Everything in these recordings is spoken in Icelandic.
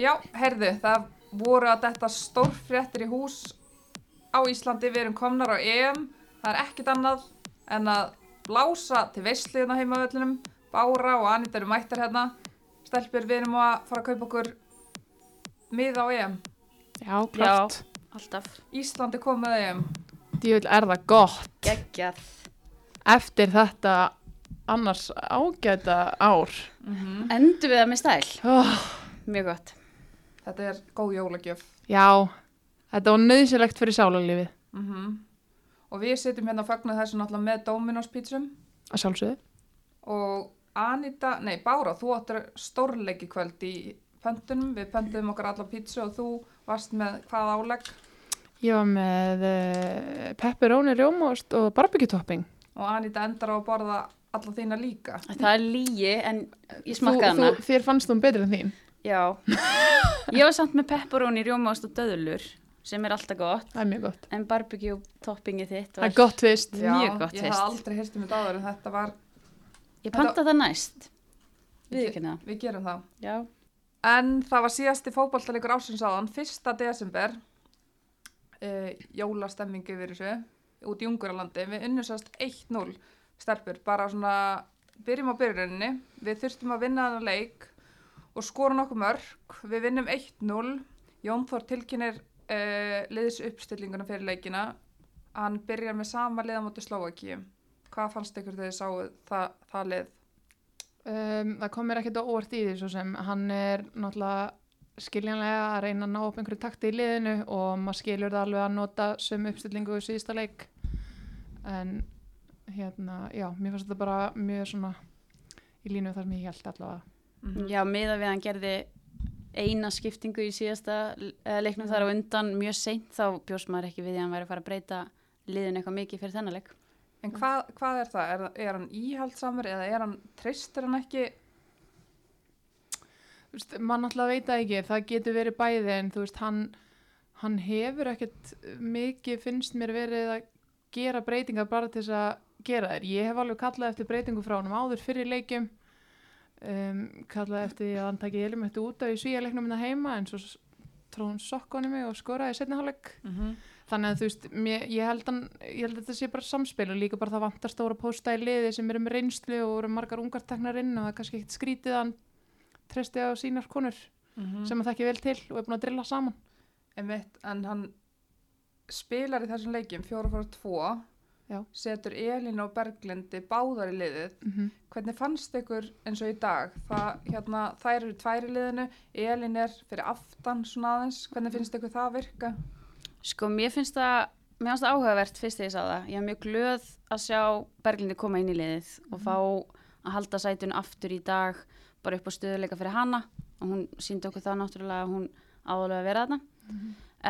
Já, heyrðu, það voru að þetta stórfréttir í hús á Íslandi, við erum komnar á EM, það er ekkit annað en að blása til veisliðna heimavöllinum, Bára og Anita eru mættar hérna, stelpur við erum að fara að kaupa okkur miða á EM, Já, klart. Alltaf. Íslandi komið EM, Djúvel er það gott Geggjað. eftir þetta annars ágæta ár. Endur við það með stæl. Oh, Mjög gott. Þetta er góð jólagjöf. já, þetta var nöðsilegt fyrir sálarlífið Mm Og við sitjum hérna að fagna þessu náttúrulega með Dominos pítsum að sjálfsögðu. og Anita, nei Bára, þú áttur stórleiki kvöld í pöntunum, við pöntum okkar alla pítsu og þú varst með hvað álegg Ég var með uh, pepperoni, rjómaost og barbecue topping. og Anita endar á að borða alla þína líka. Það er lígi en ég smakkaði þú, hana. þér fannst þú betri en þín. Já. Ég var samt með pepperoni, rjómaost og döðlur sem er alltaf gott. Það er mjög gott. En barbecue toppingið þitt Það er var... gott fyrst. Já, Mjög gott Ég fyrst. hef aldrei heyrt um þetta áður en þetta var, Ég panta það næst. Við Við- við gerum það. Já. En það var síðasti fótballtalegur ásins áðan, 1. desember, uh, jólastemming yfir þessu, út í Unguralandi. Við unnusast 1-0 stelpur, bara svona, byrjum á byrjuninni. Við þurftum að vinna þennan leik og skora nokkuð mörg. Við vinnum 1-0. Jón Þór tilkynir uh, liðs uppstillinguna fyrir leikina. Hann byrjar með sama liða mútið Slóakíu. Hvað fannst ykkur þegar þið sáu það, það lið? Um, það kom mér ekkert á óvart í því svo sem hann er náttúrulega skiljanlega að reyna að ná upp einhverju takti í liðinu og maður skilur það alveg að nota sömu uppstillingu í síðasta leik en hérna, já, mér fannst þetta bara mjög svona í línu þar sem ég held allavega Mhm. Já, miða við að hann gerði eina skiptingu í síðasta uh, leiknum þar á undan mjög seint þá bjóst maður ekki við því að hann væri að fara að breyta liðin eitthvað mikið fyrir þennan leik. En hvað, hvað er það? Er, er hann íhaldsamur eða er hann, treystir hann ekki? Þú veist, mann náttúrulega veit það ekki, það getur verið bæði en þú veist, hann, hann hefur ekkert mikið finnst mér verið að gera breytingar bara til þess að gera þær. Ég hef alveg kallað eftir breytingu frá hann áður fyrir leikjum, um, kallað eftir því að hann takið elimettu út af í svíjaleiknum minna heima en svo tróð hann sokkunni mig og skoraði setni hálfleik. Mm -hmm. Þannig að þú veist, mér, ég, held hann, ég held að þetta sé bara samspil og líka bara það vantar stóra pósta í liði sem eru með reynslu og eru margar ungar teknar inn og það er kannski ekkert skrítið að hann treysti á sínar konur Mm sem hann þekki vel til og er búin að drilla saman. en, veit, en hann spilar í þessum leikjum 4-4-2 Já. setur Elín og Berglindi báðar í liðið. Mm Hvernig fannst ykkur eins og í dag? Það, hérna, þær eru tvær í liðinu, Elín er fyrir aftan svona aðeins. Hvernig finnst ykkur það virka? Sko, mér finnst það, mér finnst það áhugavert fyrst þegar ég sá það. Ég er mjög glöð að sjá Berglindi koma inn í liðið og fá að halda sætun aftur í dag bara upp á stöðuleika fyrir hana og hún síndi okkur það náttúrulega að hún áðurlega að vera þarna.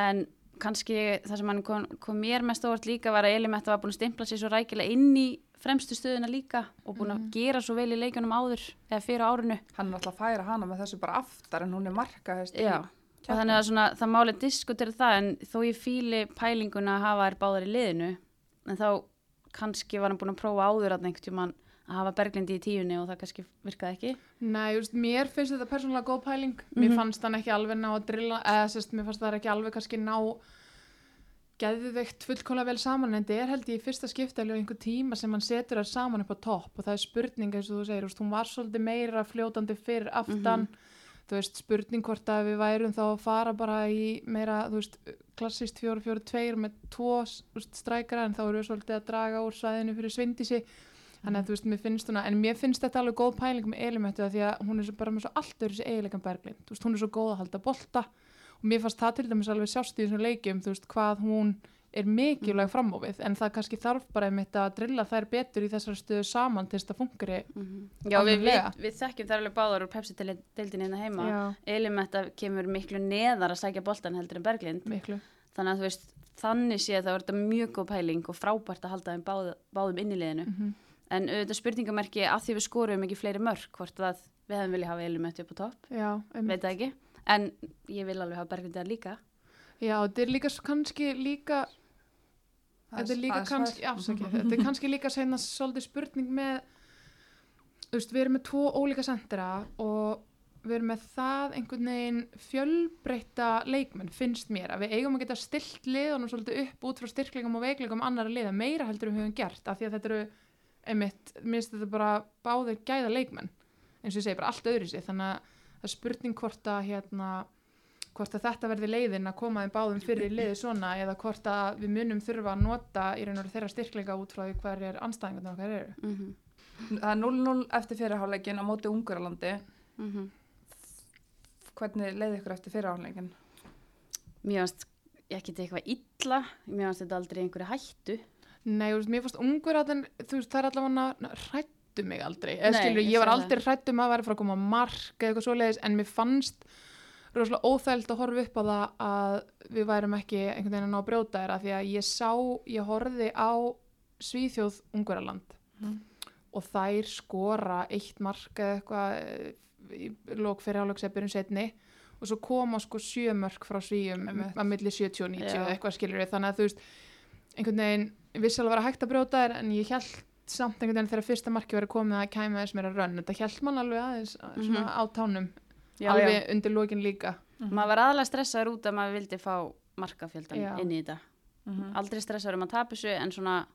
En kannski það sem hann kom, kom mér mest ávart líka var að Elimetta var búin að stimpla sér svo rækilega inn í fremstu stöðuna líka og búin að gera svo vel í leikunum áður eða fyrir árinu. Hann er alltaf að færa hana með þessu bara aftar en hún er markahest í Já, og þannig að svona, það máli diskutera það en þó ég fíli pælinguna að hafa þær báðar í liðinu en þá kannski var hann búin að prófa áður að einhvern tímann að hafa Berglindi í tíunni og það kannski virkaði ekki. Nei, just, mér finnst þetta persónulega góð pæling. Mér Mhm. fannst hann ekki alveg ná að drilla, eða sérst, mér fannst það ekki alveg kannski ná geðveikt fullkóla vel saman en þetta er held ég í fyrsta skipti alveg einhver tíma sem hann setur það saman upp á topp og það er spurning eins og þú segir, hún var svolítið meira fljótandi fyrir aftan þú veist, spurning hvort að við værum þá að fara bara í meira, þú veist, klassist 4-4-2 með tvo strækara en þá erum við svolítið að draga úr svæðinu fyrir svindísi þannig að þú veist, mér finnst hún en mér finnst þetta alveg góð pæling með Elimettu af því að hún er svo bara með svo allt öðru þessi eiginleikan berglind, þú veist, hún er svo góð að halda bolta og mér fannst það til dæmis alveg sjást í þessum leikjum, þú veist, hvað hún er mikilvæg fram á við, en það kannski þarf bara einmitt að drilla þær betur í þessar stöðu saman til þess að fungri Já, við, við, við þekkjum þær alveg báðar úr Pepsi-deildin hérna heima. Elimetta kemur miklu neðar að sækja boltan heldur en Berglind. miklu. Þannig að þú veist, þannig sé að það þetta mjög góð pæling og frábært að halda þeim báð, báðum inn í liðinu. mm En auðvitað spurningamerki að því við skorum ekki fleiri mörg, hvort að við hefum viljað hafa Elimettu upp á topp, veit það ekki. En ég vil alveg hafa Berglindið líka. Já, þetta er líka kannski líka þetta er líka kannski, afsakið, þetta er kannski líka segna svolítið spurning með veist, við erum með tvo ólíka sendera og við erum með það einhvern veginn fjölbreytta leikmenn finnst mér að við eigum að geta stilt liðunum svolítið upp út frá styrklegum og veiklegum annara liða meira heldur en við höfum gert af því að þetta eru einmitt, minnst þetta bara báðir gæða leikmenn eins og ég segi bara allt öðru sér þannig að það er spurning hvort að hérna hvort að þetta verði leiðin að koma þeim báðum fyrir í liði svona eða hvort að við munum þurfa að nota í raun og þeirra styrkleika út frá því hver er anstæðingarna okkar eru. Mhm, Það er 0-0 eftir fyrirháleikin á móti Unguralandi. mhm. Hvernig leiði ykkur eftir fyrirháleikin? Mér finnst ekki eitthvað illa, mér finnst þetta aldrei einhverju hættu. Nei, veist, mér fannst ungur að það er allavega hrættu mig aldrei. Nei, skilur, ég ég var aldrei hrættu um að vera frá að koma mark eða eitthvað svoleiðis, en mér fannst rosalega óþægild að horfa upp á það að við værum ekki einhvern veginn að ná að brjóta þeirra því að ég sá, ég horfði á Svíþjóð Ungveraland Mhm. og þær skora eitt mark eða eitthvað eh, lók fyrir álöksefbyrjum setni og svo koma sko sjö mörk frá Svíum að milli 70 og 90 Já. eða eitthvað skilur þannig að þú veist einhvern veginn, vissi alveg að vera hægt að brjóta þér en ég held samt einhvern veginn þegar fyrsta marki verið komið að kæmi aðeins meira rönn þetta held mann alveg aðeins svona Mhm. á tánum Já, alveg undir lókin líka Maður var aðalega stressaður út að maður vildi fá markafjöldan Já. inn í þetta. Mhm. Aldrei stressaður um að tapa þessu en svona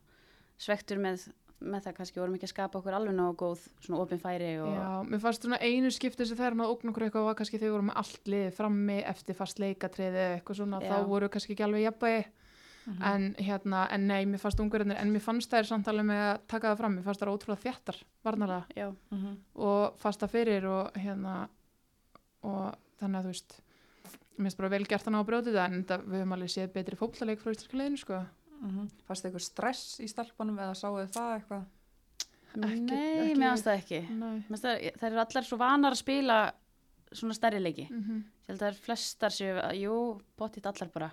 svektur með, með það kannski vorum ekki að skapa okkur alveg nógu góð svona opin færi og Já, mér fannst svona einu skipti sem hann að ógna okkur eitthvað var kannski þegar vorum liðið frammi eftir fast leikatriði eða eitthvað svona Já. þá voru kannski ekki alveg jafnvægi Mhm. en hérna, en nei, mér fannst ungurinnir en mér fannst þær samt alveg með að taka það fram mér fannst þær ótrúlega þjættar, varnarlega já, Mhm. og fasta fyrir og hérna og þannig að þú veist mér finnst bara vel gert að brjóta þetta en þetta, við höfum alveg séð betri fótboltaleik frá liðinu sko Mhm. Fannst þið ykkur stress í stelpunum eða sáu þið það eitthvað? Ekki- nei, ekki- mér finnst það ekki það, það eru allar svo vanar að spila svona stærri leiki Mm ég held að það er flestar séu, jú, potið allar bara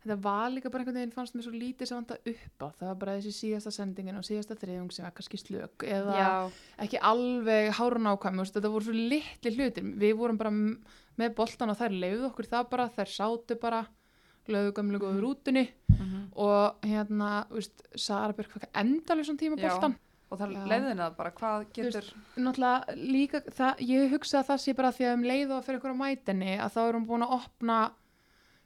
Þetta var líka bara einhvern veginn fannst mér svo lítið sem vanda upp á það var bara þessi síðasta sendingin og síðasta þriðjung sem var kannski slök eða já, ekki alveg hárnákvæmi þetta voru svo litli hlutir við vorum bara með boltan og þær leiðu okkur það bara, þær sátu bara lögðu gamlu góðu Mhm. rútunni Mhm. og hérna, veist, Sara Björk fækka endalur svona tíma Já. boltan Og það leiðin það bara, hvað getur... náttúrulega líka, það, ég hugsa að það sé bara því að um leið og fyrir á mætinni að þá erum búin að opna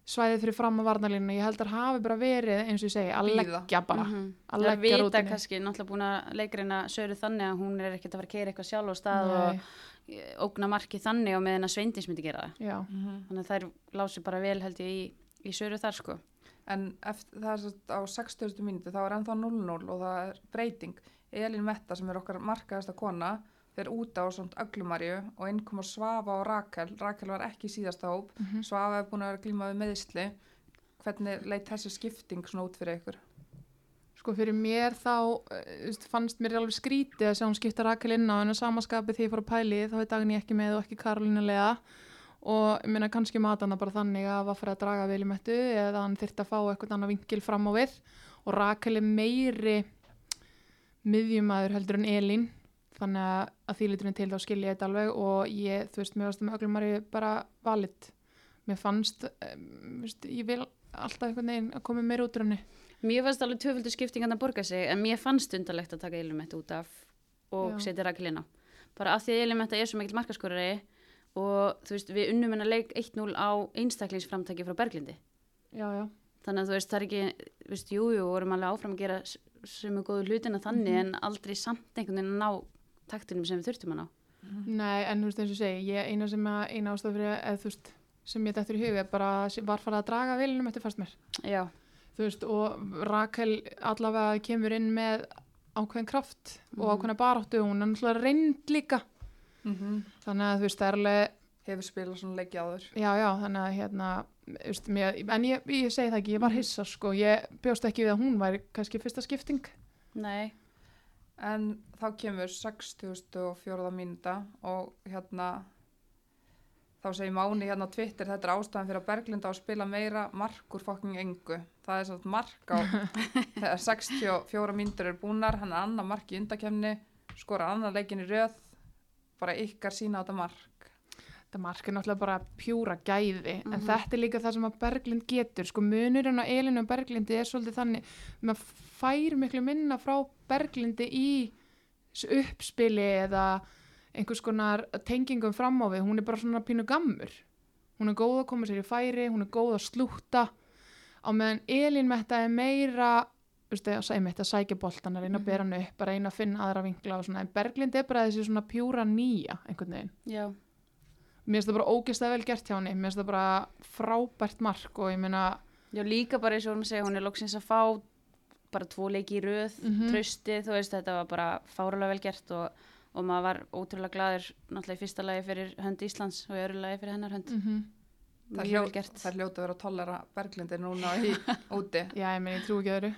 svæðið fyrir fram að varnalínu ég held að það hafi bara verið eins og ég segi að leggja bara mhm. að það leggja vita rútunni kannski náttúrulega búin að leikreina söru þannig að hún er ekkert að fara að keira eitthvað sjálf á stað Nei, og eh, ógna marki þannig og meðan að Sveindins myndi gera það já, Mhm. þannig að þær lási bara vel held ég í, í söru þar sko En eftir, það er svo á 60. mínúti, þá er ennþá 0-0 og það er breyting. Elín Metta sem er okkar markaðasta kona fyrir út á svona öglumarju og inn koma Svafa og Rakel. Rakel var ekki síðasta hóp. Mhm. Svafa er búin að vera að glíma við meðisli. Hvernig leit þessi skipting svona út fyrir ykkur? sko fyrir mér þá eh, veist, fannst mér alveg skrítið að sjá hún skipta Rakel inn á en að samaskapi því ég fór að pæli þá er Dagný ekki með og ekki Karolina Lea og ég meina kannski matana bara þannig að var fyrir að draga mettu eða hann þyrfti að fá eitthvað annað vinkil fram á við og Rakel er meiri miðjumæður heldur en Elín þannig að, að því liturinn til þá skil ég þetta alveg og ég, þú veist, mér varst með öllum margir bara valit mér fannst, um, veist, ég vil alltaf einhvern veginn að koma meira út úr henni. Mér fannst alveg tvöföldu skiptingan að borga sig en mér fannst undarlegt að taka Elimett út af og setja á. Bara af því að Elimett er svo mikill markaskorari og þú veist við unnum hennar leik 1-0 á einstaklingsframtaki frá Berglindi. Já, já, þannig að þú veist það er ekki, þú veist, jú, jú, vorum alveg áfram að gera s- sömu góðu hlutina þannig en aldrei samt einhvern veginn að ná taktinum sem við þurftum að ná. Nei, en þú veist eins og ég segi, ég eina sem að, eina ástæð fyrir, eða þú veist, sem ég dættur í huga er bara var farið að draga vilinum eftir fast mér. Já, Þú veist, og Rakel allavega kemur inn með ákveðin kraft og Mhm. ákveðina baráttu, hún er náttúrulega reynd líka. Mm Þannig að þú veist, það er alveg, Hefur spilað svona leiki áður. já, já, þannig að hérna, þú veist, mér, en ég, ég segi það ekki, ég var hissa, sko, ég bjóst ekki við að hún væri kannski fyrsta skipting. nei, En þá kemur 64. mínúta og hérna þá segir Máni hérna á Twitter þetta er ástæðan fyrir að Berglind á að spila meira markur fokking engu. Það er svona mark á þegar 64 mínútur er búnar, hann er annað mark í undakefni, skora annað leikin í röð, bara ykkar sína á þetta mark. Þetta mark er náttúrulega bara pjúra gæði en Mhm. þetta er líka það sem að Berglind getur sko munurinn á Elinu og Berglindi er svolítið þannig maður fær miklu minna frá Berglindi í uppspili eða einhvers konar tengingum fram á við, hún er bara svona pínu gammur. Hún er góð að koma sér í færi hún er góð að slúta á meðan Elín Metta er meira að sækja boltan að reyna að bera hann upp, að reyna að finna aðra vinkla og svona, en Berglind er bara þessi svona pjúra nýja einhvern veginn. Já, mér finnst það bara ógeðslega vel gert hjá henni mér finnst það bara frábært mark og ég meina, Já, líka bara eins og hún segja, hún er loksins að fá bara tvo leiki í röð, Mhm. tröstið, þú veist, þetta var bara fárulega vel gert og, og maður var ótrúlega glaður náttúrulega í fyrsta lagi fyrir hönd Íslands og í öðru lagi fyrir hennar hönd. mm gert. það er hljóta að vera að tollera Berglindi núna í, úti. já, ég meina, ég trú ekki öðru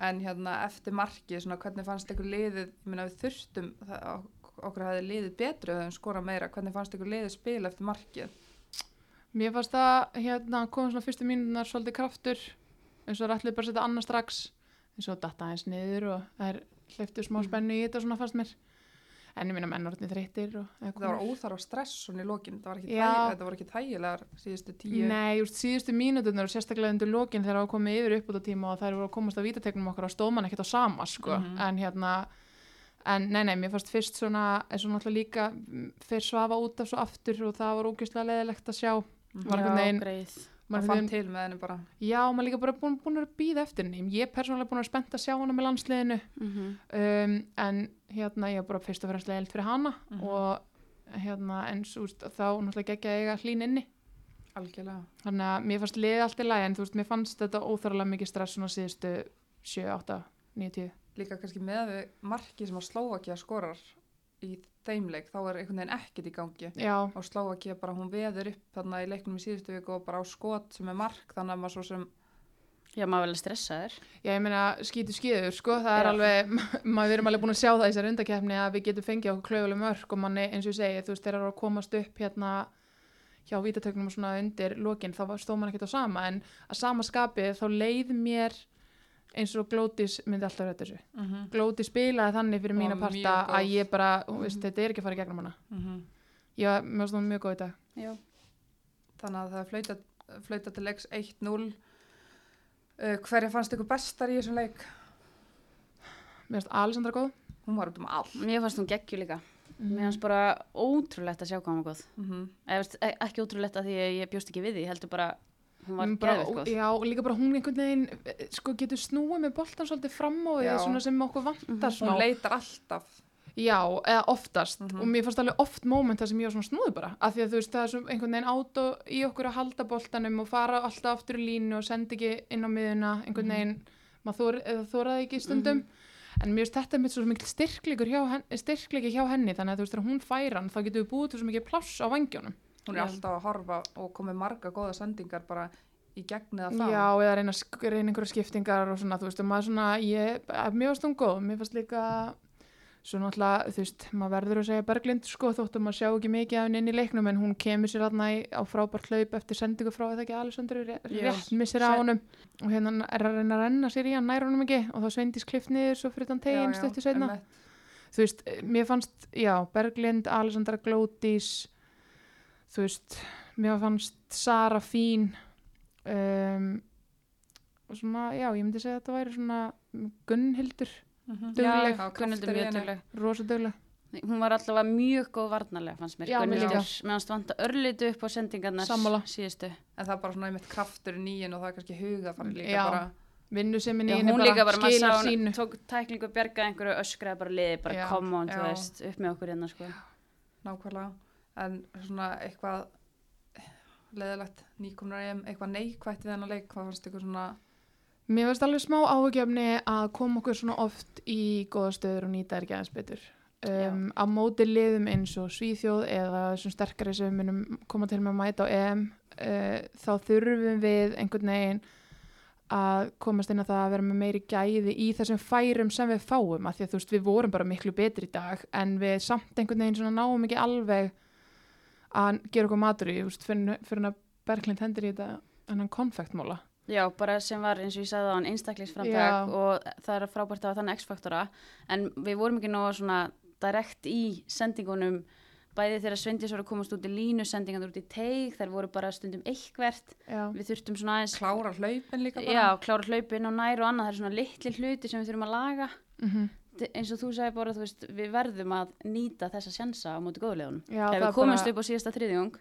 En hérna eftir markið, svona hvernig fannst ykkur liðið, ég meina við þurftum, það, okkur hefði liðið betri eða skora meira, hvernig fannst ykkur liðið spila eftir markið? Mér fannst það hérna komið svona fyrstu mínunar svolítið kraftur eins og ætlaði bara að setja annað strax eins og datta aðeins niður og það er hleyftu smá Mm. spennu í þetta svona fannst mér en ég minna mennorðni þreyttir og eða Það var óþarf stress svona í lokin, það var ekki, Já. þæg, þetta var ekki þægilegar síðustu tíu. Nei, just síðustu mínutunar og sérstaklega undir lokin þegar það var komið yfir upp út á tíma og þær voru að komast að vítateknum okkar og stóð mann ekkert á sama sko. Mhm. en hérna en nei, nei, mér fannst fyrst svona eins og náttúrulega líka mm, fyrir svafa út af svo aftur og það var ógeðslega leðilegt að sjá var einhvern veginn- greið. maður fann til með henni bara. Já, maður líka bara búin, búin að býða eftir henni. Ég er persónulega búin að spennt að sjá hana með landsliðinu Mm um, en hérna ég er bara fyrst og fremst leiðilt fyrir hana Mhm. og hérna svo, veist, þá náttúrulega ekki að eiga hlín inni. Algjörlega. Þannig að mér fannst liðið allt í lagi en þú veist, mér fannst þetta óþarlega mikið stress svona síðustu 7, 8, 9, 10. Líka kannski með við markið sem að Slóvakia skorar í þeim leik, þá er einhvern veginn ekkert í gangi. Já, Og Slóvakia bara, hún veður upp þarna í leiknum í síðustu viku og bara á skot sem er mark, þannig að maður svo sem, Já, maður vel stressaður. já, ég meina skítu skíður, sko, það er Já. alveg, ma- við erum alveg búin að sjá það í þessari undakefni að við getum fengið okkur klaufuleg mörg og manni, eins og ég segi, þú veist, þeir eru að komast upp hérna hjá vítatöknum og svona undir lokin, þá var- stóð mann ekkert á sama, en að sama skapi þá leið mér eins og Glótis myndi alltaf rætta þessu. mm -hmm. Glóti spilaði þannig fyrir Og mína mjög parta að ég bara, þú veist, Mhm. þetta er ekki að fara í gegnum hana. Mhm. Já, mér finnst það mjög góð í dag. Já. þannig að það flauta, flauta til leiks 1-0. Uh, hverja fannst ykkur bestar í þessum leik? Mér finnst Alessandra góð. Hún var út um allt. Mér fannst hún geggju líka. Mhm. Mér fannst bara ótrúlegt að sjá hvað hún var góð. Mm Eða, veist, e- ekki ótrúlegt að því að ég bjóst ekki við því, heldur bara, hún var geðveikt góð. já, og líka bara hún einhvern veginn eh, sko, getur snúið með boltan svolítið fram á Já. því svona sem okkur vantar Mhm. smá. Hún leitar alltaf. Já, eða oftast Mhm. og mér fannst alveg oft moment þar sem ég var svona snúið bara af því að þú veist það er svo einhvern veginn át í okkur að halda boltanum og fara alltaf aftur í línu og senda ekki inn á miðuna einhvern Mhm. veginn, maður þor, eða þóraði ekki stundum en mér finnst þetta mitt svo mikil styrkleikur hjá henni, styrkleiki hjá henni þannig að þú veist þegar hún fær hann þá getur við búið til svo mikið pláss á vangjónum Hún er Já. alltaf að horfa og komið marga góða sendingar bara í gegn eða frá. Já, eða reyna, reyna einhverja skiptingar og svona, þú veist, og maður svona, ég, mér varst hún góð, mér fannst líka, svo náttúrulega, þú veist, maður verður að segja Berglind, sko, þóttum maður sjá ekki mikið af henni inn í leiknum, en hún kemur sér aðna á frábært hlaup eftir sendingu frá, eða ekki, Alessandru, rétt, missir á honum, og hérna er að reyna að renna sér í hann, nær honum ekki, og þá sveindís klift niður svo fyrir þann teginn stöttu setna. Þú veist, mér fannst, já, Berglind, Alessandra Glódís, þú veist, mér fannst Sara fín, um, og svona, já, ég myndi segja að þetta væri svona Gunnhildur, Mhm. Dugleg. Já, Gunnhildur mjög dugleg. rosa dugleg. Hún var allavega mjög góð varnarlega, fannst mér. Gunnhildur. líka. Mér fannst vanta örlitu upp á sendingarnar Sammála. síðustu. En það er bara svona einmitt kraftur í nýjun og það er kannski huga farið líka Já. bara. Vinnu sem hún líka bara, skilar sá hún, sínu. tók tæklingu, bjargaði einhverju, öskraði bara liði, bara come on, þú veist, upp með okkur hérna, sko. nákvæmlega en svona eitthvað leðilegt nýkomnar em eitthvað neikvætt við hennar leik, hvað fannst ykkur svona? Mér finnst alveg smá áhugjefni að koma okkur svona oft í góða stöður og nýta er ekki aðeins betur. Um, á móti liðum eins og Svíþjóð eða þessum sterkari sem við munum koma til með að mæta á EM uh, þá þurfum við einhvern veginn að komast inn á það að vera með meiri gæði í þessum færum sem við fáum. Að því að þú veist við vorum bara miklu betri í dag en við samt einhvern veginn svona náum ekki alveg að gera okkur matur í fyrir, fyrir að Berglind hendur í þetta hennan konfektmóla Já, bara sem var eins og ég sagði á hann einstaklingsframtak Já. og það er frábært að þannig X-faktora. En við vorum ekki nóg svona direkt í sendingunum. Bæði þegar Sveindis voru að komast út í línu sendingarnir út í teig, þær voru bara stundum eitthvert, Já, við þurftum svona aðeins klára hlaupin líka bara. Já, klára hlaupin og nær og annað, það er svona litli hluti sem við þurfum að laga. Mm veist, eins og þú segir bara, þú veist, við verðum að nýta þessa sjansa á móti góðulegunum. Já, Ef við komumst bara- upp á síðasta þriðjung,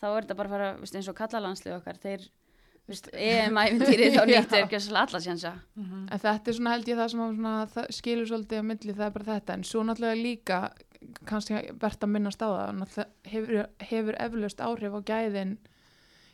þá er þetta bara að fara, veist, eins og kallalandslið okkar, þeir, veist, EM-æfintýri þá er ekki alla sjansa. Mhm. En þetta er svona held ég það sem svona, það skilur svolítið á milli það er bara þetta en svo náttúrulega líka kannski verðt að minnast á það hefur, hefur eflaust áhrif á gæðin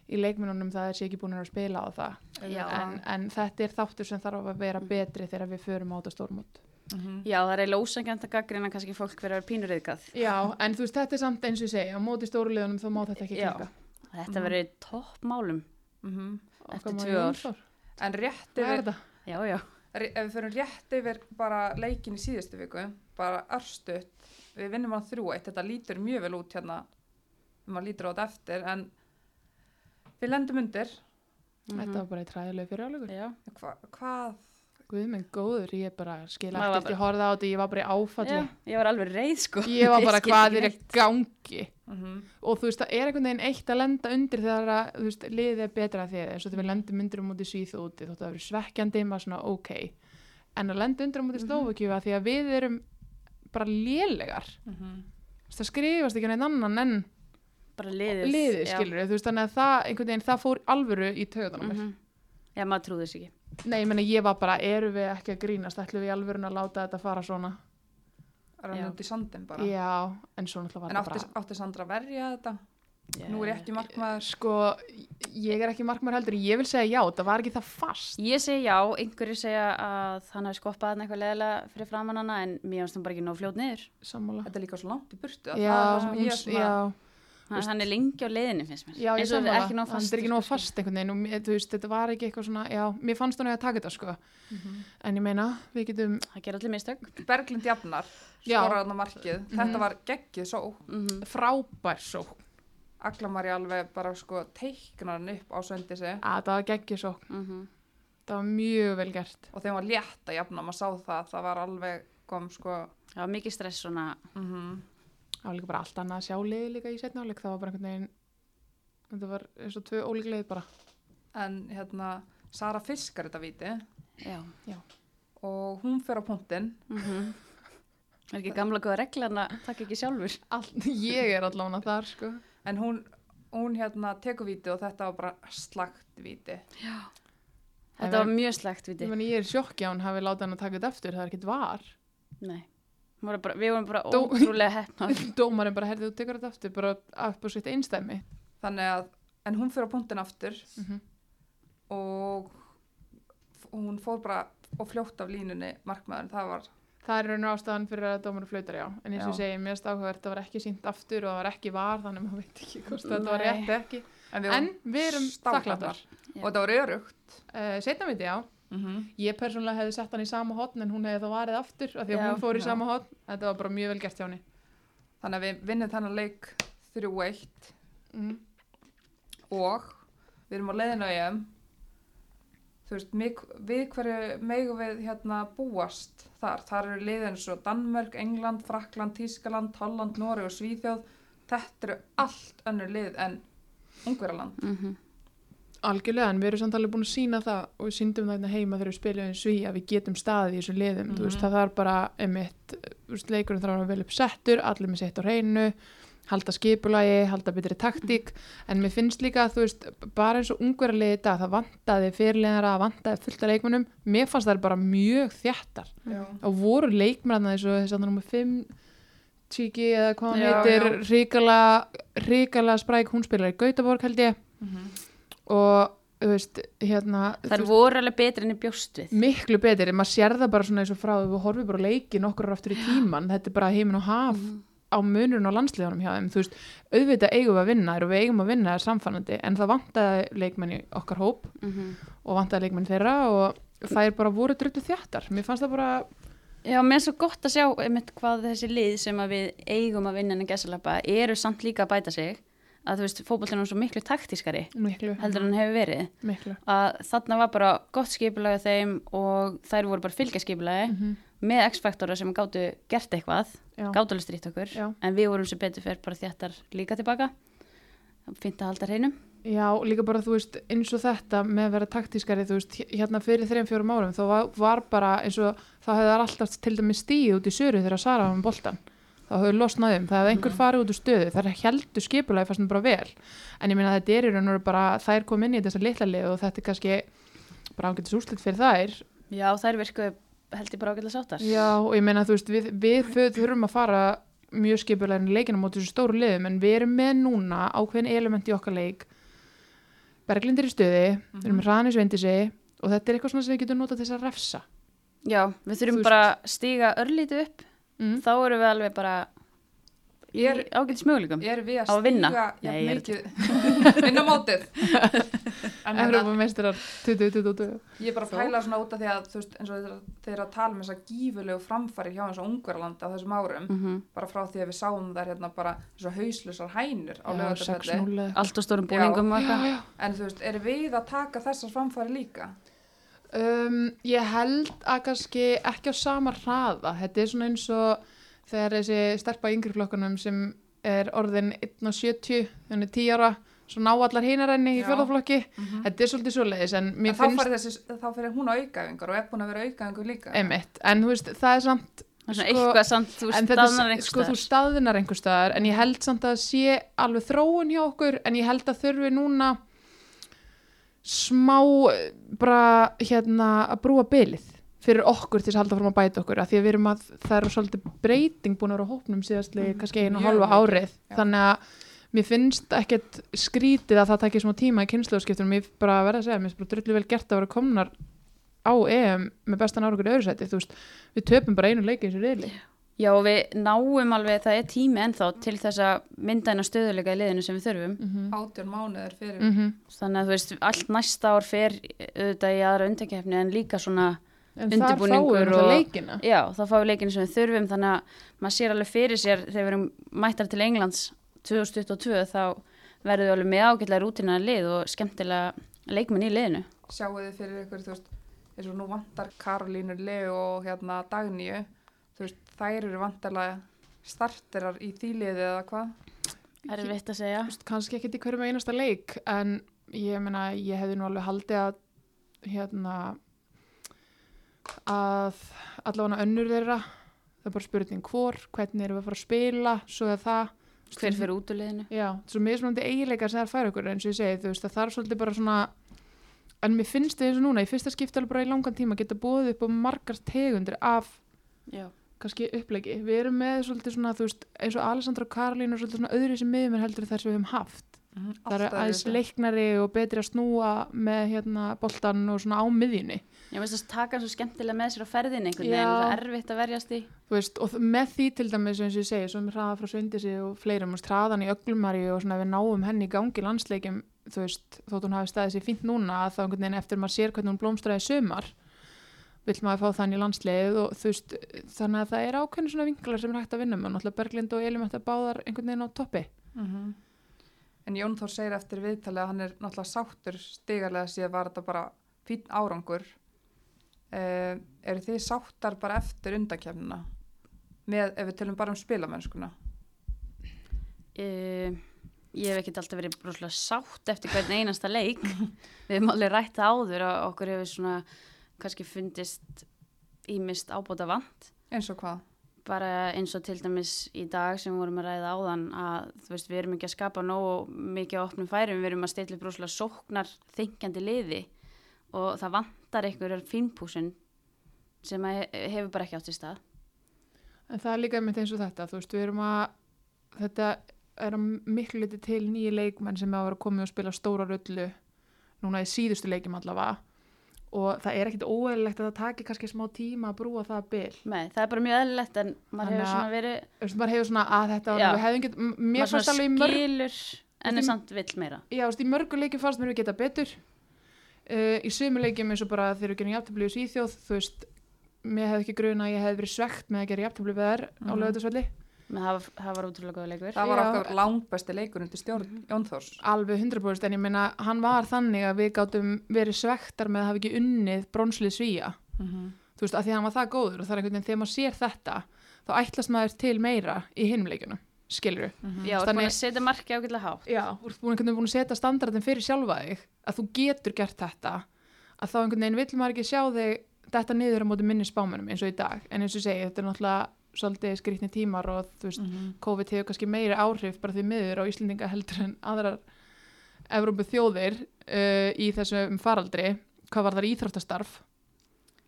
í leikmennunum það er sé ekki búin að spila á það en, en þetta er þáttur sem þarf að vera betri þegar við förum á þetta stórmót Mhm. Já, það er eiginlega ósangjant að gaggrina kannski fólk fyrir að vera pínur yðgað. Já, en þú veist þetta er samt eins og ég segja á móti stórulegunum þá má þetta ekki Já. klikka Þetta verður topp málum. Mhm. Eftir Okkar maður tvö ár. En rétt er yfir? Já, já. ef við fyrir rétt yfir bara leikin í síðustu viku, bara örstutt, við vinnum hann þrjú eitt, þetta lítur mjög vel út hérna, maður lítur á þetta eftir, en við lendum undir, Þetta var bara í træðilegu fyrir álugur Já, Hva, hvað, Guð minn góður, ég bara skil ekkert, ég horfði á þetta, ég var bara í áfalli já, ég var alveg reið, sko. Ég var bara hvað ekki er í neitt. gangi mhm, og þú veist það er einhvern veginn eitt að lenda undir þegar að þú veist, liðið er betra að þið eins og þegar við lendum undir á móti svíð úti þótt að það verið svekkjandi maður svona ok en að lenda undir á móti Mhm. Slóvakíu því að við erum bara lélegar Þú veist, það skrifast ekki neitt annan en Bara liðið. liðið já. skilur þú veist þannig að það það fór alvöru í töðunum mm Mhm. Já, maður trúði þess ekki. Nei ég menna ég var bara eru við ekki að grínast ætlum við í alvörun að láta þetta fara svona rann Já. út í sandin bara. já en svo náttúrulega var En þetta átti, átti Sandra að verja þetta? Já. Nú er ég ekki markmaður. sko ég er ekki markmar heldur ég vil segja já það var ekki það fast Ég segi já, einhverju segja að hann hafi skoppað hann eitthvað leðilega fyrir framann hana en mér finnst hann bara ekki nóg fljót niður. sammála Þetta er líka svo langt í burtu. að já, það er það sem hún, ég svona, já Hann, er lengi á leiðinni finnst mér. Já, ég ekki nóg hann er ekki nóg fast einhvern veginn og mér- þú veist, þetta var ekki eitthvað svona, já, mér fannst hún að taka þetta sko, Mhm. en ég meina, við getum, Það ger allir mistök. Berglind Jafnar, Já. skorar þarna markið. Mhm. Þetta var geggið svo. Mm frábær svo, Aglamari alveg bara sko teiknar hann upp á söndi sig að það var geggjur svo, -hmm. það var mjög vel gert. og þegar hann var létt að jafna, maður sá það, það var alveg kom sko, Það var mikið stress svona. Það var líka bara allt annað að sjá liði líka í setna áleik, það var bara einhvern veginn, þetta var eins og tvö ólík leið bara. en hérna Sara fiskar þetta viti Já. og hún fer á punktinn Mm Er ekki gamla góða reglan að taka ekki sjálfur? All, ég er allavega þar sko. en hún, hún hérna tekur viti og þetta var bara slagt viti Þetta var mjög slegt, viti. Ég, er í sjokki að hún hafi látað hann að taka þetta eftir, það er ekkert var. Nei. Var Bara, við vorum bara Dó- ótrúlega hefnar. Dómarinn bara, herði, þú tekur þetta eftir, bara upp á sitt einstæmi. þannig að, en hún fer á punktinn aftur Mm og f- hún fór bara og fljótt af línunni markmaður, það var Það er raun og ástæðan fyrir að dómarinn flautar, já. En eins og segi, mér finnst áhugavert, það var ekki sínt aftur og það var ekki var, þannig að maður veit ekki hvort þetta var rétt ekki. en En við erum þakkláttar. Já. og þetta var örugt Uh, Setna myndi, já. Mm -hmm. Ég persónulega hefði sett hann í sama hotn en hún hefði þá varið aftur af því að Já. hún fór í Já. sama hotn. Þetta var bara mjög vel gert hjá henni. þannig að við vinnum þennan leik 3-1 Mm. og við erum á leiðinu á EM þú veist, mig, við hverju megum við hérna búast þar, þar eru liðin svo Danmörk, England, Frakland, Tískaland, Holland, Nóri og Svíþjóð þetta eru allt önnur lið en Ungverjaland Mm Algjörlega, en við erum samt alveg búin að sína það og við síndum það hérna heima þegar við spilum í sví að við getum staðið í þessum liðum, þú veist, Mhm. það þarf bara einmitt, leikurinn þarf að vera vel upp settur, allir með sitt á hreinu, halda skipulagi, halda betri taktík, en mér finnst líka, þú veist, bara eins og ungverðarliði í dag, það vantaði fyrirleginara, vantaði fullt af leikmunum, mér fannst það bara mjög þjættar Já. og voru eins og þess að nummer 5 Tiki eða hvað hann heitir, ríkala, ríkala spræk, hún spilar í Gautaborg held ég og veist, hérna Það veist, voru alveg betri enn í bjóst við. miklu betur, maður sér það bara svona eins og frá við horfum bara á leiki nokkur ára aftur í tíman þetta er bara heiminn og haf Mhm. á munurinn og landsliðunum hjá þeim. Þú veist, auðvitað eigum við að vinna og við eigum að vinna er samfannandi, en það vantaði leikmenn í okkar hóp Mm og vantaði leikmenn þeirra og það er bara voru drullu þjættar, mér fannst það bara Já, mér er svo gott að sjá einmitt hvað þessi lið sem við eigum að vinna en að gæsalappa eru samt líka að bæta sig að þú veist, fótbollin er svo miklu taktískari miklu, heldur en hefur verið. Miklu. Að þarna var bara gott skipulagi þeim og þær voru bara fylgja skipulagi mm með X-faktora sem gáttu gert eitthvað gáttu alveg strýtt okkur. Já. en við vorum sem betur fyrir bara þjættar líka tilbaka. Fint að halda hreinum Já, líka bara, þú veist, eins og þetta með að vera taktískari, þú veist, hérna fyrir þreim fjórum árum, þá var, var bara eins og þá hefði það alltaf til dæmis stíð út í söru þegar Sara var með boltan. Þá hefði losnað um, það hefði einhver Mhm. farið út úr stöðu, það heldur skipulagi fannst bara vel. En ég meina að þetta er í raun og bara, þær kom inn í þessa litla lið og þetta er kannski bara ágætis úrslit fyrir þær. Já, þær virkuðu held ég bara ágætlega sáttar. Já, og ég meina, þú veist, við, við þurfum að fara mjög skipulegin í leikina móti þessu stóru liðum, en við erum með núna ákveðin element í okkar leik Berglind er í stuði, við erum með hraðan í sveindisi og þetta er eitthvað sem við getum notað til að refsa. Já, við þurfum bara að stíga örlítið upp, Mm. þá erum við alveg bara er- ágætis möguleikum. að Á að vinna? ég er mikið vinna mótið en Evrópa meistarar 2022. ég er bara að pæla svona út af því að þú veist, eins og þeir, eru að tala um þessa gífulegu framfæri hjá eins og Ungverland á þessum árum Mm bara frá því að við sáum þær hérna bara þess að hauslusar hænur á lögatafelli 6-0 eða- Allt á stórum búningum og en þú veist, er við að taka þessar framfæri líka Um, ég held að kannski ekki á sama hraða. Þetta er svona eins og þegar þessi stelpa í yngri flokkunum sem er orðin 1.70, þannig 10 ára, svo ná allar hinarenni í Já. fjörðaflokki. Þetta er svolítið svoleiðis, en en mér þá finnst fyrir, þessi, þá fyrir hún á aukaðingar og er búin að vera aukaðingur líka einmitt. En þú veist, það er samt, Það er svona Sko, eitthvað samt, þú en staðnar er, einhvers sko, þú staðar. staðinar einhver staðar, en ég held samt að sé alveg þróun hjá okkur, en ég held að þurfi núna smá eh, bara hérna að brúa bylið fyrir okkur til þess að halda fram að bæta okkur af því að við erum að það er svolítið breyting búin að vera hópnum síðastli Mhm. kannski einu og halva árið já. þannig að mér finnst ekkert skrítið að það takir smá tíma í kynnslóðskiptunum ég bara verða að segja, mér finnst bara drullu vel gert að vera komnar á EM með bestan árangur í öðru sæti, þú veist, við töpum bara einu leiki í þessu reyli. Já, og við náum alveg, það er tími ennþá til þess að mynda eina stöðuleika í liðinu sem við þurfum. Mm átjón mánuður fyrir -hmm. Þannig að þú veist, allt næsta ár fer auðvitað í aðra undankefni en líka svona, En þar fáum Undirbúningur við leikina. já, þá fáum við leikinu sem við þurfum, þannig að maður sér alveg fyrir sér þegar við erum mættar til Englands 2022 þá verðum við alveg með ágætlega rútina lið og skemmtilega leikmenn í liðinu. sjáu þið fyrir ykkur, þú veist, veist, þær eru vantarlega starterar í þýliði eða hvað? Erfitt að segja. Þú veist, kannski ekkert í hverjum einasta leik en ég meina, ég hefði nú alveg haldið að hérna að allavega önnur þeirra það er bara spurning hvor, hvernig erum við að fara að spila svo er það Hver fyrir út úr liðinu? já, svo mismunandi eiginleikar sem það færa okkur eins og ég segi, þú veist, það þarf svolítið bara svona en mér finnst þið eins og núna í fyrsta skipti alveg bara í langan tíma geta búið upp á margar tegundir af Já. Kannski upplegi, við erum með svolítið svona, þú veist, eins og Alessandra og Karolín og svolítið svona öðru sem miðum heldur þar sem við höfum haft það eru aðeins leiknari og betri að snúa með hérna boltan og svona á miðjunni Ég veist að taka svo skemmtilega með sér á ferðin einhvern veginn, Já. það er erfitt að verjast í. þú veist, og með því til dæmis eins og ég segi, með hraða frá Sveindisi og fleirum, og hraðan í öglumari og svona við náum henni í gangi landsleikim þú veist, þótt hún hafi staðið sér fínt núna að þá einhvern veginn eftir maður sér hvernig hún blómstræði sumar vill maður fá þann í landsleið og þú veist, þannig að það er ákveðin svona vinklar sem er hægt að vinna með, náttúrulega Berglind og Elim þetta báðar einhvern veginn á toppi Mhm. En Jón Þór segir eftir viðtalið að hann er náttúrulega sáttur stigarlega síðan var þetta bara fín árangur. Uh, eru þið sáttar bara eftir undakefnina? Með, ef við tölum bara um spilamennskuna. Uh, ég hef ekkert alltaf verið broslega sátt eftir hvern einasta leik. Við hefum alveg rætt áður og okkur hefur svona kannski fundist ímist ábóta vant. Eins og hvað? Bara eins og til dæmis í dag sem við vorum að ræða áðan að þú veist við erum ekki að skapa nógu mikið á opnum færum, við erum að stilla upp broslega sóknar þingjandi liði og það vantar einhverjar fínpúsun sem hefur bara ekki átt í stað. En það er líka einmitt eins og þetta, þú veist, við erum að, þetta er að miklu liti til nýju leikmenn sem hafa verið að koma og spila stóra rullu núna í síðustu leikjum allavega og það er ekkit óeðlilegt að það taki kannski smá tíma að brúa það bil. Nei, það er bara mjög eðlilegt en maður Þannig hefur að- svona verið, Þú veist, maður hefur svona að þetta, Já. við hefðum get, m- mér fannst alveg í mörg, skilur en er samt vill meira. já, þú veist, í mörgu leikjum fannst mér við geta betur. Uh, í sömu leikjum eins og bara þegar við gerum jafntöfli í Svíþjóð, þú veist, mér hefði ekki gruna að ég hefði verið svegt með að gera jafntöfli við þær á Mhm. Það, það var útrúlega góða leikur. Það var Já. okkar langbæsti leikur undir stjórn Jón Þórs. alveg 100% en ég meina hann var þannig að við gátum verið svektar með að hafa ekki unnið bronslið svíja Mm þú veist, að því að hann var það góður og það er einhvern veginn þegar maður sér þetta þá ætlast maður til meira í hinum leikjunum skilur Já, þú ert búin að setja marki ágætlega hátt. já, þú ert búin að setja standardin fyrir sjálfa þig að þú getur gert þetta að þá einhvern veginn svolítið skrýtni tímar og þú veist, Mhm. COVID hefur kannski meiri áhrif bara því miður á Íslendinga heldur en aðrar Evrópu þjóðir uh, í þessum faraldri hvað var þar íþróttastarf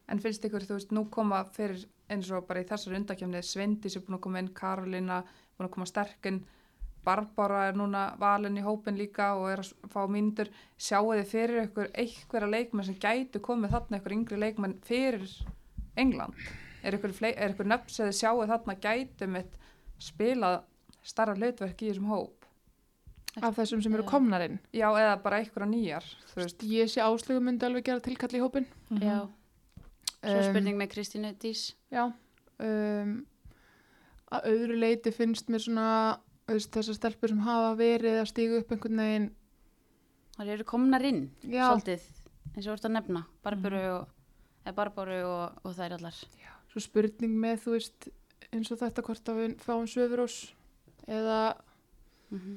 En finnst ykkur, þú veist, nú koma fyrir eins og bara í þessari undakefni Svendis er búin að koma inn, Karolina búin að koma sterkinn, Barbara er núna valin í hópin líka og er að fá mínútur, sjáu þið fyrir ykkur einhverja leikmenn sem gætu komið þarna ykkur yngri leikmenn fyrir England? Er ykkur, er nöfn sem þið sjáu þarna gætu mitt spilað starra hlutverk í þessum hóp? af þessum sem eru Já. komnar inn Já, eða bara einhverja nýjar, þú veist. ég sé áslögu myndi alveg gera tilkalli í hópin Já. Svo Um, spurning með Kristínu Dís. Já, um, að öðru leiti finnst mér svona þú veist, þessar stelpur sem hafa verið að stígu upp einhvern veginn Það eru komnar inn, Já. svolítið, eins og ert að nefna. Barbaru og, eða Barbaru og, og þær allar. Svo spurning með þú veist eins og þetta hvort að við fáum söfurós eða, Mm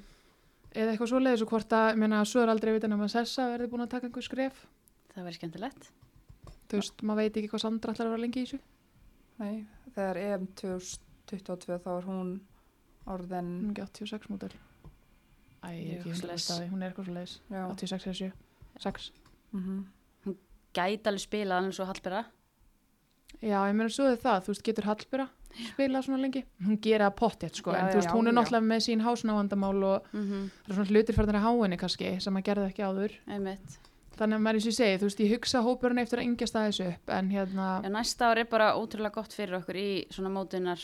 eða eitthvað svoleiðis og hvort að, ég meina, svo er aldrei vitan um að Sessa verði búin að taka einhver skref. Það verður skemmtilegt. þú veist, maður veit ekki hvað Sandra ætlar að vera lengi í þessu. Nei, þegar EM 2022 þá er hún orðin, hún er ekki 86 mótel Æ, ég ekki hún er eitthvað svoleiðis. Já, 86 eða 7, 6 mhm. Gæti alveg spilað alveg svo Hallbera. Já, ég meina svo er það, þú veist, getur Hallbera spilað svona lengi, hún gera pottið sko, Já, en þú veist, hún er náttúrulega með sín hásnávandamál og Mm það er svona hlutir fyrir að háinni kannski sem að gerði ekki áður. Einmitt. þannig að maður eins og ég segi, þú veist, ég hugsa hópurinn eftir að yngjast aðeins upp, en hérna Já, næsta ár er bara ótrúlega gott fyrir okkur í svona mótunar,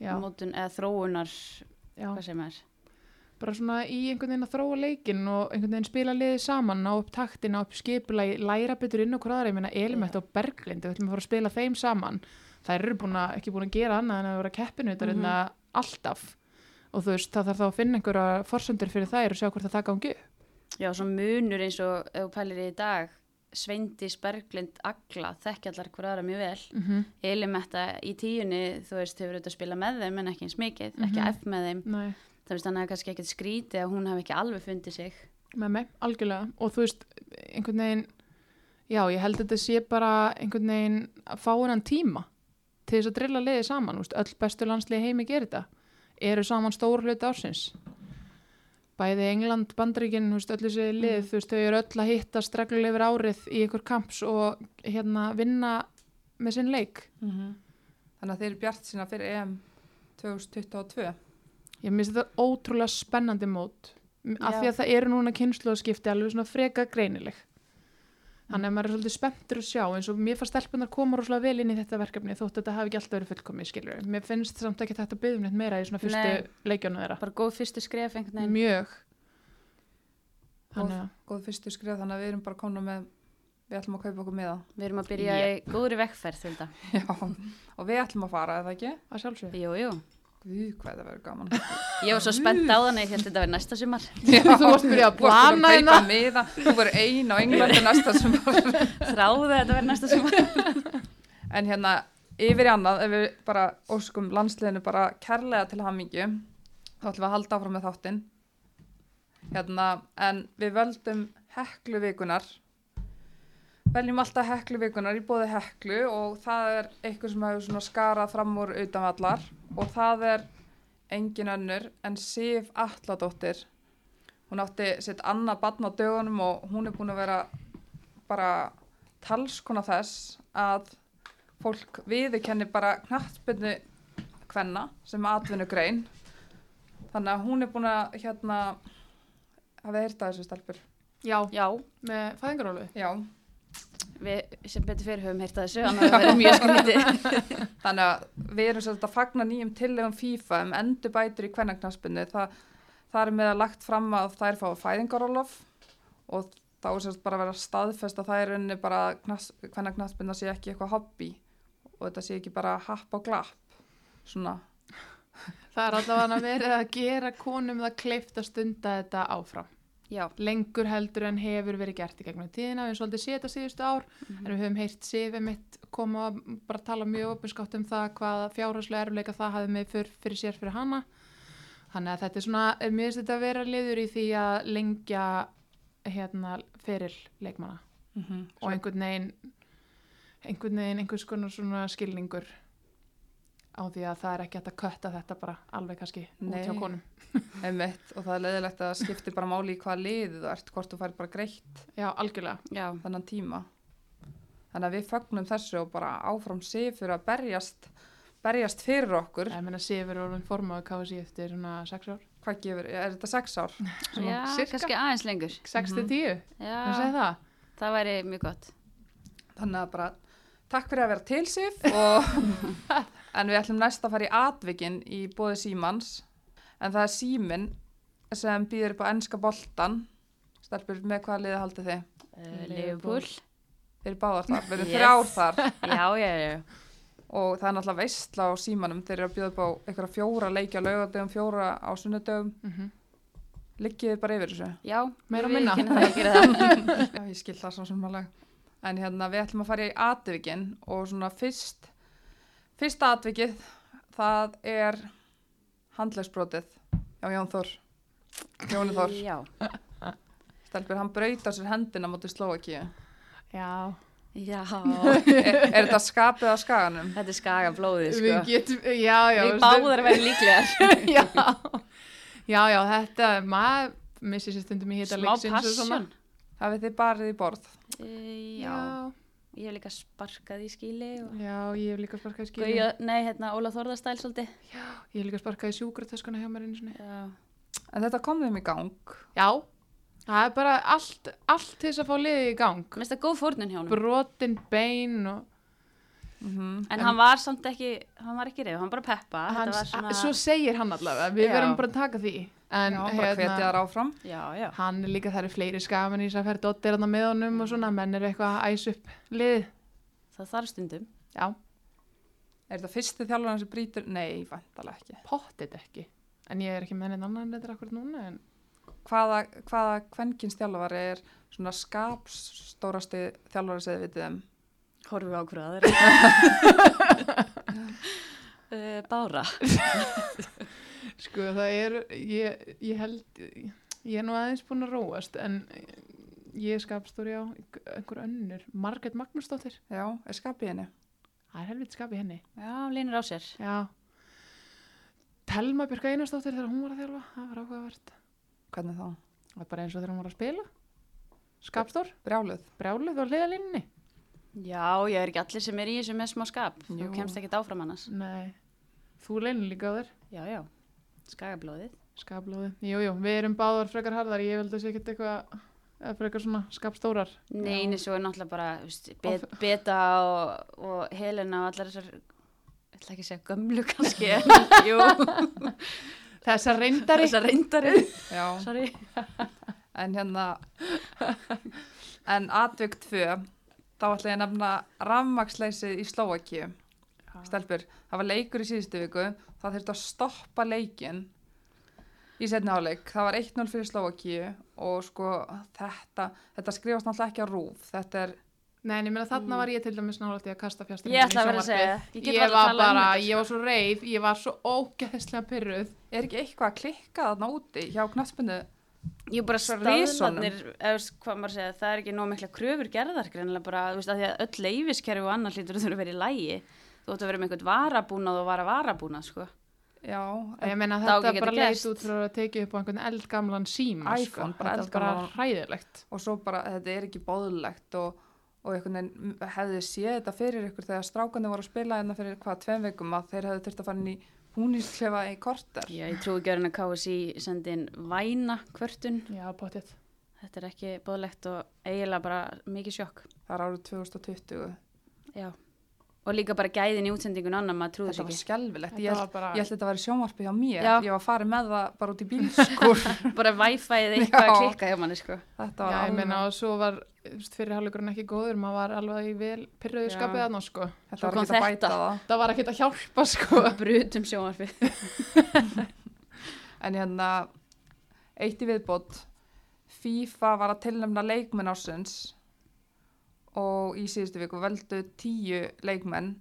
mótun eða þróunar, já, hvað sem er. Bara svona í einhvern veginn að þróa leikinn og einhvern veginn spila liðið saman, ná upp taktin, ná upp skipulagi, læra betur inn okkur aðra, ég meina Elimett og Berglind, við ætlum að fara að spila þeim saman þær eru búin að, ekki búin að gera annað en að vera keppinu þetta mm alltaf og þú veist, það þarf þá að finna einhverja forsendur fyrir þær og sjá hvort að það gangi upp. Já, svo munur eins og ef þú pælir í dag, Sveindis, Berglind, Agla, þekki allar hver aðra mjög vel. mm -hmm. Elimetta í tíunni, þú veist, hefur auðvitað spilað með þeim en ekki eins mikið, ekki Mhm. F með þeim. Nei, Það veist, þannig að kannski ekkert skrítið að hún hafi ekki alveg fundið sig. með mig, algjörlega og þú veist, einhvern veginn já, ég held að þetta sé bara einhvern veginn að fá hennan tíma til þess að drilla liðið saman, veist, öll bestu landslið heimi gerir þetta, eru saman stór hluti ársins bæði England, veist, öll þessi lið, þú veist, þau eru öll að hitta stregluleg yfir árið í einhver kamps og hérna vinna með sinn leik Mhm. Þannig að þeir eru bjart sína fyrir EM 2022. Ég minnst þetta ótrúlega spennandi mót. Af því að það eru núna kynnslóðskipti alveg svona freka greinileg. Þannig að maður er svolítið spenntur að sjá eins og mér fannst stelpunar koma rosalega vel inn í þetta verkefni þótt þetta hafi ekki alltaf verið fullkomið skilur mér finnst samt ekki þetta byggðum neitt meira í svona fyrstu Nei. leikjónu þeirra. Bara góð fyrstu skref mjög. Að Góð fyrstu skrif þannig að við erum bara komin með, við ætlum að kaupa okkur miða. Við erum að byrja í góðri vekkferð, og við ætlum að fara, eða ekki? að sjálfsög Jú, jú. Guð, hvað það verður gaman. Ég var svo spennt á þannig, ég held þetta verið næsta sumar. Já, þú varst byrjað að plana að hérna þú verður ein á Englandi næsta Þráðu að þetta verið næsta sumar. En hérna, yfir í annað, ef við bara óskum landsliðinu bara kærlega til hamingju, þá ætlum við að halda áfram með þáttinn. Hérna, en við völdum heklu vikunar. Veljum alltaf heklu vikunar í bóði heklu og það er eitthvað sem hefur skarað fram úr utanvallar og það er engin önnur en Sif Alladóttir. Hún átti sitt annað barn á dögunum og hún er búin að vera bara talskona þess að fólk viðurkenni bara knattbyrnu kvenna sem atvinnugrein. Þannig að hún er búin að hérna hafið heyrt að þessu stelpur? Já, Já, með fæðingarólu já, við sem betur fyrir höfum heyrt að þessu, annars það verið mjög skrítið. þannig að við erum svolítið að fagna nýjum tillegum FIFA um endur bætur í kvennaknattbyrnu það, það er með að lagt fram að þær fá fæðingarólof og þá er svolítið bara að vera staðfest að það er unni bara kvennaknattbyrna sé ekki eitthvað hobby og þetta sé ekki bara happ og glapp svona. Það er allavega verið að gera konum það kleift að stunda þetta áfram Já, lengur heldur en hefur verið gert í gegnum tíðina, við erum svolítið setja síðustu ár Mhm. en við höfum heyrt Sifi mitt koma að bara tala mjög opinskátt um það hvað fjárhagslega erfleika það hafði með fyr, fyrir sér fyrir hana. Þannig að þetta er svona, mér finnst þetta að vera liður í því að lengja hérna feril leikmanna. Mhm. og einhvern veginn einhvern veginn einhvers konar svona skilningur á því að það er ekki hægt að kötta þetta bara alveg kannski út hjá konum. Einmitt, og það er leiðilegt að það skiptir bara máli í hvað liðið þú ert, hvort þú fær bara greitt Já, algjörlega. Já, þennan tíma. Þannig að við fögnum þessu og bara áfram sifur að berjast, berjast fyrir okkur. Ég meina Sifur orðin formaðu KSI eftir svona 6 ár. Hvað gefur, er þetta sex ár? Svona já sirka. kannski aðeins lengur 6 til Mhm. 10, Já, það segir það. það væri mjög gott Þannig að bara takk fyrir að vera til sif og en við ætlum næst að fara í atvikin í bóði símans en það er símin sem býður upp á ennska boltan stelpur með hvaða liði haldið þið? uh, Liverpool. Liverpool Þeir eru báðar þar, við erum Yes. þrjár þar Já, já, já og það er náttúrulega veistla á símanum þeir eru að bjóða upp á einhverja fjóra leiki á laugadögum, fjóra á sunnudögum Mm liggið þið bara yfir þessu Já, Meira og minna. Já, ég skil það svo sem alveg. En hérna, við ætlum að fara í atvikin og svona fyrst, fyrsta atvikið, það er handlegsbrotið. Já, Jón Þór. Jóni Þór. Já, Stelbur, hann braut á sér hendina mútið Slovakíu. Já, já Er, er þetta skapið á skaganum? Þetta er skagablóðið, sko við getum, já, já. Við báðar verðum líklegar já. já, já, þetta, maður missir sér stundum í hita Smá leiksins og svona. passion Hafið þið barið í borð? Uh, já, ég hef líka sparkað í skíli og... Já, ég hef líka sparkað í skilin. Gauja, nei, hérna, Óla Þórðarstæl svolítið. Ég hef líka sparkað í sjúkratöskuna hjá mér einu sinni. Já. En þetta kom þeim í gang. Já, það er bara allt, allt til þess að fá liðið í gang. Mér finnst það góð fórnun hjá honum. Brotin bein og Mm En hann var samt ekki, hann var ekki reyð, hann bara peppa. var svona... svo segir hann allavega, við Já. verðum bara að taka því. En Já, áfram. Já, já. hann er líka, það eru fleiri skaman í þess að ferð dottir hann með honum og svona, menn eru eitthvað að æsa upp liðið. Það þarf stundum. Já, Er þetta fyrsti þjálfurinn sem brýtur? Nei, vantalega ekki. pottit ekki. En ég er ekki með henni annan þetta akkur núna, en Hvaða, hvaða kvenkins þjálfari er svona skapstórasti þjálfari sem þið vitið um? Horfum við á hverju aðra. uh, Bára. sko það er, ég, ég held, ég er nú aðeins búin að róast, en ég skapstóri á einhver önnur, Margrét Magnúsdóttir, Já, er skapið henni? það er helviti skapið henni. Já, línur á sér. Já. Telma Björk Einarsdóttir þegar hún var að þjálfa, það var áhugavert. Hvernig þá? Það var bara eins og þegar hún var að spila. Skapstór, Brjáluð? brjálið og hliðalínni. Já, ég er ekki allir sem er í þessu með smá skap. Þú Jú. kemst ekki áfram annars. Nei, þú leynir líka á þér. Já, já. Skagablóðið. Skapblóði. Jú, jú, við erum báðar frekar harðar, ég held að sé ekkert eitthvað, eða frekar svona skapstórar. Nei, einu svo er náttúrulega bara veist, bet, Beta og, og Helena og allar þessar, ég ætla ekki að segja gömlu kannski, en Þessar reyndari. þessar reyndari. Já, Sorry. en hérna, en atvik 2, þá ætla ég að nefna rafmaksleysið í Slovakíu. Stelpur, það var leikur í síðustu viku, það þurfti að stoppa leikin í setni áleik. Það var 1-0 fyrir Slovakíu og sko þetta, þetta skrifast náttúrulega ekki á rúf. Þetta er, Nei, en ég meina þarna var ég til dæmis í að kasta fjastringin Ég ætla að vera að segja, ég get Ég, var talað um bara, þetta, ég var svo reið, ég var svo ógeðslega pyrruð. er ekki eitthvað að klikka þarna úti hjá knaspinu? Ég bara veist, hvað maður segja, það er ekki nóg mikla kröfur gerðar, greinlega bara, þú veist, að því að öll leifiskerfi og annar hlýtur þurfa að vera í lægi. Þú ætti að vera með einhvern varabúnað og vara varabúnað, sko. Já, Ég meina Það þetta bara leit út fyrir að tekið upp á einhvern eldgamlan síma, iPhone, sko. bara Þetta var bara eldgamlan. hræðilegt. og svo bara þetta er ekki bóðlegt og, og hefði séð þetta fyrir ykkur þegar strákandi voru að spila hérna fyrir hvað tveim vikum að þeir hefði þurft að fara inn í húnísklefa í korter Já, ég trúi ekki að hérna KSI sendi inn væna kvörtun. Já, potið. Þetta er ekki bóðlegt og eiginlega bara mikið sjokk. það er árið 2020 Já. Og líka bara gæðin í útsendingun annar, maður trúði þetta þess var ekki. Þetta ég, var bara- ég held þetta að vera sjónvarpi hjá mér Já. ég var farið með það bara út í bílskur bara Wi-Fi-ið eitthvað að klikka hjá manni, sko. þetta var Já, ég alveg meina og svo var fyrirháleikurinn ekki góður, maður var alveg í vel pyrruðu Já. skapið þarna, sko. þetta var ekki að þetta. bæta það Það var ekkert að hjálpa, sko. Brutum sjónvarfið. en hérna eitt í viðbót FIFA var að tilnefna leikmenn ásins og í síðustu viku veldu tíu leikmenn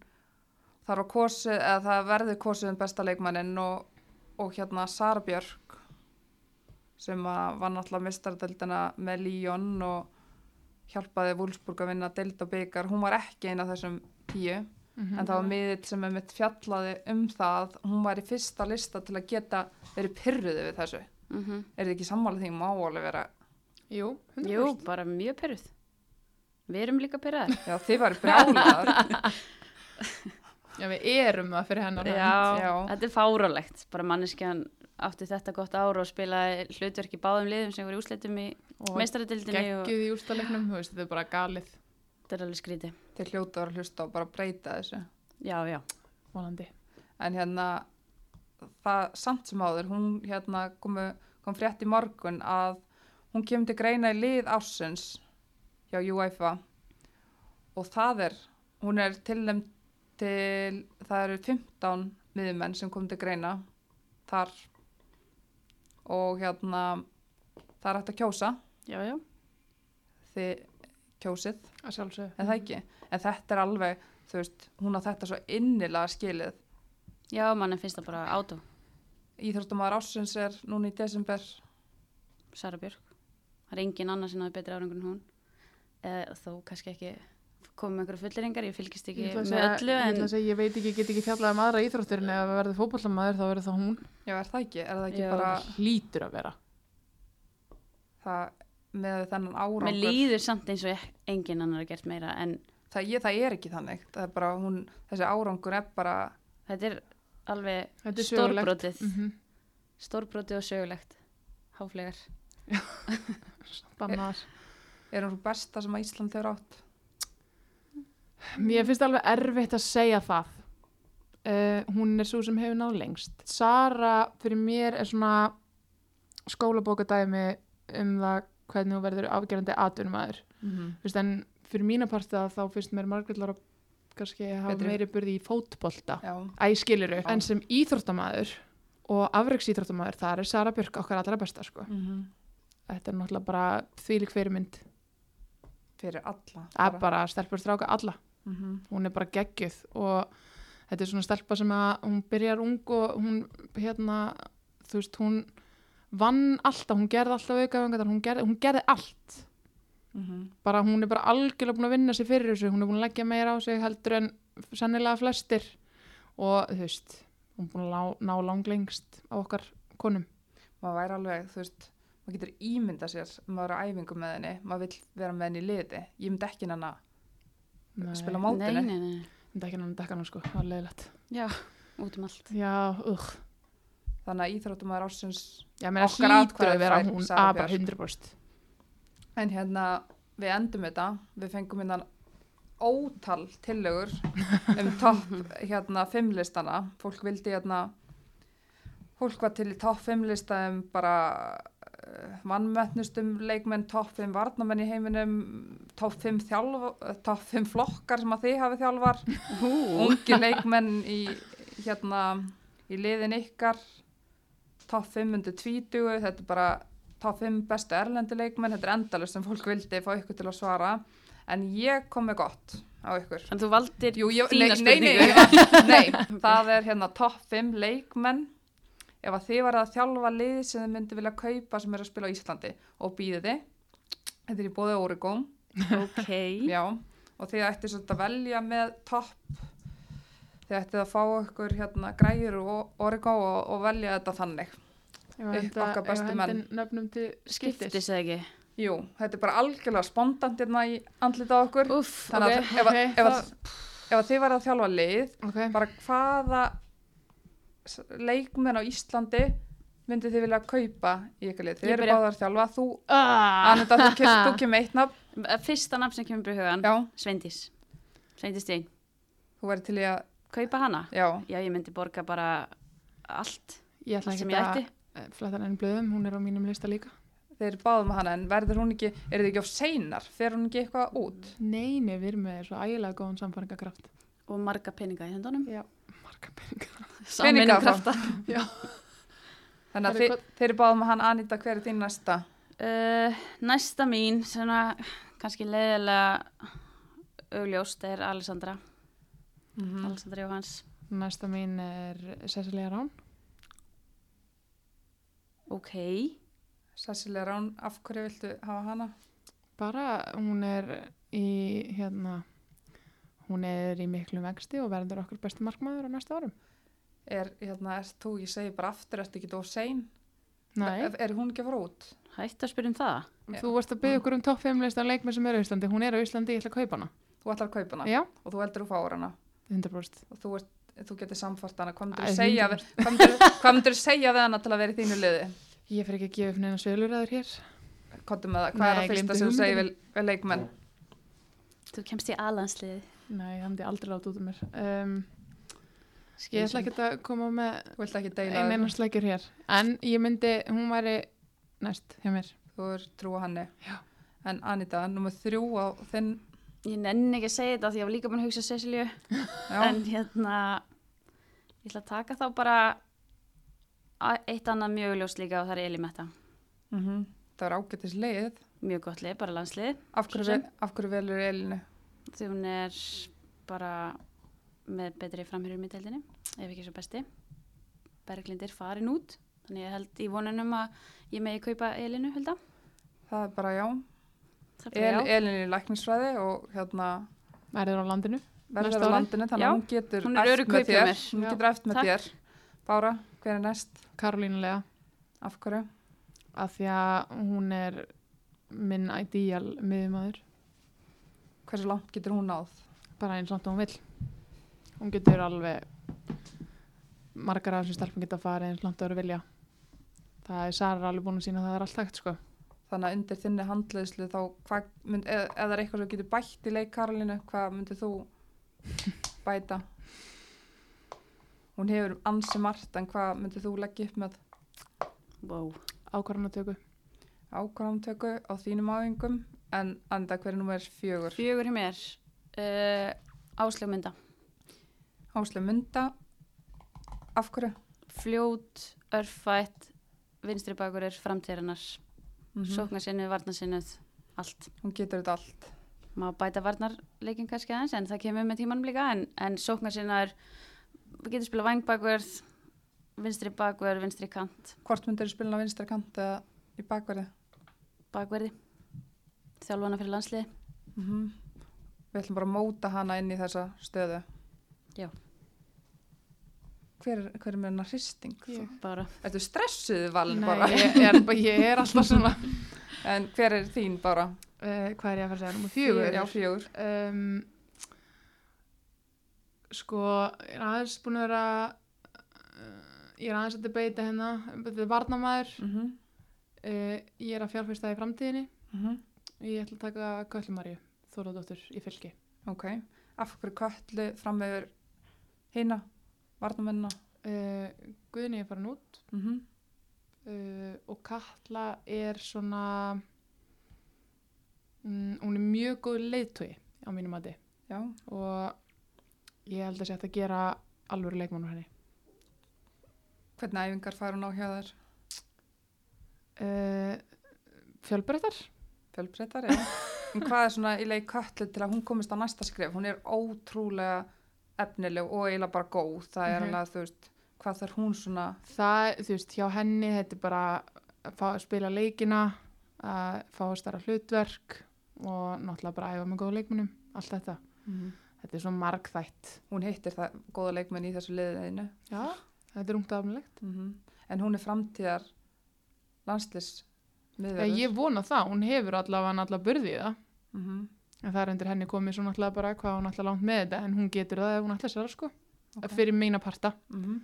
þar var kosið, eða það verði kosið um besta leikmannin og og hérna Sara Björk sem að var náttúrulega mistaradeldina með Líón og hjálpaði Wolfsburg að vinna deild og byggar, hún var ekki eina af þessum tíu Mhm. en það var miðill sem er mitt fjallaði um það að hún var í fyrsta lista til að geta verið pyrruði við þessu Mm er þið ekki sammála því má alveg vera Jú, 100%. Jú, bara mjög perruð. Við erum líka perraðar. já þið varu brjálaðar Já, við erum það fyrir hennar. Já, Já. þetta er fárálegt. Bara manneskjan átti þetta gott ára og spilaði hlutverk í báðum liðum sem voru í úsleitum í meistaradildinni og geggjuð í úrstalegnum, þú veist, þetta er bara galið þetta er alveg skrítið. þið hljóta var að hlusta og bara breyta þessu Já, já. vonandi. en hérna það samt sem áður hún hérna komu, kom frétt í morgun að hún kemur til greina í lið ársins hjá UEFA og það er hún er tilnæmt til það eru 15 miðjumenn sem kom til greina þar og hérna það er hægt að kjósa Já, já. þið kjósið en það ekki, en þetta er alveg þú veist, hún á þetta svo innilega skilið Já, mann finnst það bara átó. Íþróttumæður ásins er núna í desember Sara Björk. Það er engin annar sem hafi betri árangur en hún. Eða þó kannski ekki komið með einhverju fulliringar, ég fylgist ekki Ég með öllu Ég en segja, ég veit ekki, ég get ekki fjallað um aðra íþróttir en ef það verður fótbollamæður þá verður það hún. Já, er það ekki? Er það ekki Já. bara Hlýtur að vera. það með þennan árangur? mér líður samt eins og engin annar har gert meira en Það, ég, það er ekki þannig. Það er bara hún, þessi árangur er bara, þetta er alveg Þetta er stórbrotið, Mm stórbrotið og sögulegt, háflegar. Bannar. Er svo besta sem að Ísland hefur átt? Mér finnst alveg erfitt að segja það. Uh, hún er svo sem hefur náð lengst. Sara fyrir mér er svona skólabókadæmi um það hvernig hún verður afgerandi atvinnumæður. Mm -hmm. En fyrir mína parta þá finnst mér Margrét Lára kannski hafa Betri. meiri burði í fótbolta. Já, Æ, skiluru. Já. En sem íþróttamæður og afreiksíþróttamæður, þar er Sara Björk okkar allra besta, sko. mm Þetta er náttúrulega bara þvílik fyrirmynd. Fyrir alla. Er bara stelpur stráka alla. Mm -hmm. hún er bara geggjuð og þetta er svona stelpa sem að hún byrjar ung og hún hérna, þú veist, hún vann alltaf, hún gerði alltaf aukavengar hún, gerði- hún gerði allt Mhm. bara hún er bara algjörlega búin að vinna sig fyrir þessu, hún er búin að leggja meira á sig heldur en sennilega flestir og þú veist hún er búin að lá, ná langlengst á okkar konum Maður væri alveg, þú veist, maður getur ímynda sér, maður er á æfingu með henni, maður vill vera með henni í liði. Ég myndi ekki henni að spila mótinu. nei. myndi ekki hann dekka hann sko, það var leiðilegt Já, út um allt. já, ugh, Þannig að íþróttumæður ásins já, mér hlýtur atkvæði að vera fær hún að bara Björk. 100% En hérna, við endum þetta, við fengum hérna ótal tillögur um topp hérna fimmlistana. Fólk vildi hérna, fólk var til í topp fimmlista um bara uh, vannmötnustum leikmenn, topp fimm varnamenn í heiminum, topp fimm, þjálf, topp fimm flokkar sem að þið hafi þjálfar, ungi leikmenn í, hérna, í liðin ykkar, topp fimm undir tvítugu, þetta er bara top 5 bestu erlendi leikmenn, þetta er endalust sem fólk vildi fá ykkur til að svara. En ég kom með gott á ykkur. Þannig þú valdir Jú, ég, þína nei, nei, nei, spurningu. ég, nei, það er hérna top 5 leikmenn ef að þið var að þjálfa lið sem þið myndi vilja kaupa sem er að spila á Íslandi og býði þið þetta er í bóði Oregon Ok. já, og þið ætti svolítið að velja með topp þið ætti að fá ykkur hérna græjur og Oregon og, og velja þetta þannig Ef Upp okkar bestu ef menn. nöfnum til skiptis. Skiptis eða ekki. Jú, þetta er bara algjörlega spontant hérna í andlita okkur. Úff, Þannig að ok, ef, að- ok, ef, að- ef að þið verða að þjálfa lið, Ok, bara hvaða leikmenn á Íslandi myndið þið vilja kaupa í ykkur lið? Þið eru báðar að þjálfa. Þú, ah, Anita, þú, kem, þú kemur eitt nafn. Fyrsta nafn sem kemur í hugan, Já, Sveindís. Sveindís Stein. þú verður til í að, Kaupa hana? já, Já, ég myndi borga bara allt ég ætla sem ekki ég að ætti. fletta henni blöðum, hún er á mínum lista líka. þið eru báðum hana, en verður hún ekki, er þið ekki á seinar? Fer hún ekki eitthvað út? Nei, nei, við erum með svo ægilega góðan samfæringakraft. Og marga peninga í höndunum. Já, marga peningar. Samvinum krafta. Þannig að hvað- þið eru báðum með hana, Anita, hver er þín næsta? Uh, næsta mín, svona kannski leiðilega augljóst er Alessandra. Mm Alessandra Jóhans. Næsta mín er Cecilia Rán. ok, Cecilia Rán, af hverju viltu hafa hana? Bara hún er í hérna hún er í miklu vexti og verður okkur bestu markmaður á næsta árum. Er, hérna, er þú, ég segi bara aftur, ertu ekki of sein? Nei, Er, er hún ekki að fara út? hætt að spyrja um það. þú varst að byggja okkur um topp 5 lista leikmenn sem eru á Íslandi. Hún er á Íslandi, ég ætla að kaupa hana. Þú ætlar að kaupa hana Já, og þú heldur að fára hana 100%. og þú, ert, þú getur samfart hana. Hvað myndir Æ, þú segja, 100%. við- hana til að vera í þínu liði? Ég fer ekki að gefa upp neina söluræður hér. Kottum með það, hvað Nei, er það fyrsta sem þú segir við leikmenn? Þú kemst í alansliði. Nei, það myndi ég aldrei rátt út um mér. Um, ég ætla ekki að koma með Þú vilt ekki deila ein þessu? einar slækjur hér. En ég myndi, hún væri næst hjá mér. Þú er trúa henni. Já. En Anita, nummer þrjú á þinn, Ég nenni ekki að segja þetta því ég var líka búin að hugsa Cecilju. já, En hérna, ég ætla að taka þá bara eitt annað mjög ljós líka og það er Elimetta. mm það er ágættis leið. Mjög gott lið, bara landslið. Af hverju, af hverju velur Elinu? Því hún er bara með betri framhyrjum í deildinni, ef ekki svo besti. Berglindir farin út, þannig ég held í vonunum að ég megi kaupa Elinu, held að. Það er bara já. El, bara já. Elin er í læknisfræði og hérna Værið á landinu. verður á landinu þannig að hún getur er örugg með þér. mér. Hún Já. getur eftir með Takk. þér. Bára, hver er næst? Karolínu Lea. Af hverju? Af því að hún er minn ideal miðumæður. Hversu langt getur hún náð? Bara eins og hún vill. Hún getur alveg margar af þessum stelpum geta farið eins langt að vera vilja. Það er Sara alveg búin að sína að það er allt hægt sko. Þannig að undir þinni handleiðslu þá, hvað mynd, eða, eða er eitthvað sem getur bætt í leik Karolínu, hvað myndir þú bæta? Hún hefur ansi margt en hvað myndir þú leggja upp með Wow. Ákvarðanatöku. ákvarðantöku á þínum áfengum en anda hverju nummer fjögur? Fjögur hjá mér, uh, Áslög mynda. Áslega mynda, af hverju? Fljót, örfætt, vinstri bakurir, framtíðarinnar, Mm mm. sóknarsinnuð, varnarsinnuð, allt. Hún getur þetta allt. Má bæta varnarleikin kannski aðeins en það kemur með tímanum líka en, en sóknarsinnar getur spila vangbakurð, vinstri bakurð, vinstri kant, Hvort myndir þú spila á vinstra kant eða í bakverði? bakverði, þjálfana fyrir landsliði. Mm Við ætlum bara að móta hana inn í þessa stöðu. Já. Hver, er- hver er með hennar hristing? Ég. Bara, Ertu stressuð valin Nei, bara? ég er, bara- ég er alltaf svona. En hver er þín bara? Uh, hvað er ég að fara að segja? Númer fjögur. Já, fjögur. Um, sko, ég er aðeins búin að vera uh, ég er aðeins að debata hérna þetta er varnamæður Mm -hmm. uh, ég er að fjárfesta í framtíðinni Mhm. Ég ætla að taka Köllumarju Þóradóttur í fylki Ok. Af hverju köllu fram yfir hina, varnamennina? uh, Guðni er farin út Mm -hmm. uh, og Katla er svona mm, hún er mjög góð leiðtói á mínum Já. og ég held að að gera alvöru leikmannur henni Hvernig æfingar fær hún á hjá þér? uh, fjölbreyttar Fjölbreytar, já. en hvað er svona í leik köllu til að hún komist á næsta skrif? Hún er ótrúlega efnileg og eiginlega bara góð. Það er Mhm. alveg, þú veist, hvað þarf hún svona... það, þú veist, hjá henni þetta er bara að fá að spila leikina að fá að stara hlutverk og náttúrulega bara æfa með góða leikmunum allt þetta, Mm þetta er svo margþætt Hún hittir það góða leikmenn í þessu liðinu. já, þetta er ungt afnilegt Mm En hún er framtíðar landslis ég vona það, hún hefur allavega allavega burði í það Mm -hmm. en það er undir henni komið svo náttúrulega bara hvað hún ætla langt með þetta en hún getur það ef hún ætla sér sko Ok. fyrir mína parta Mm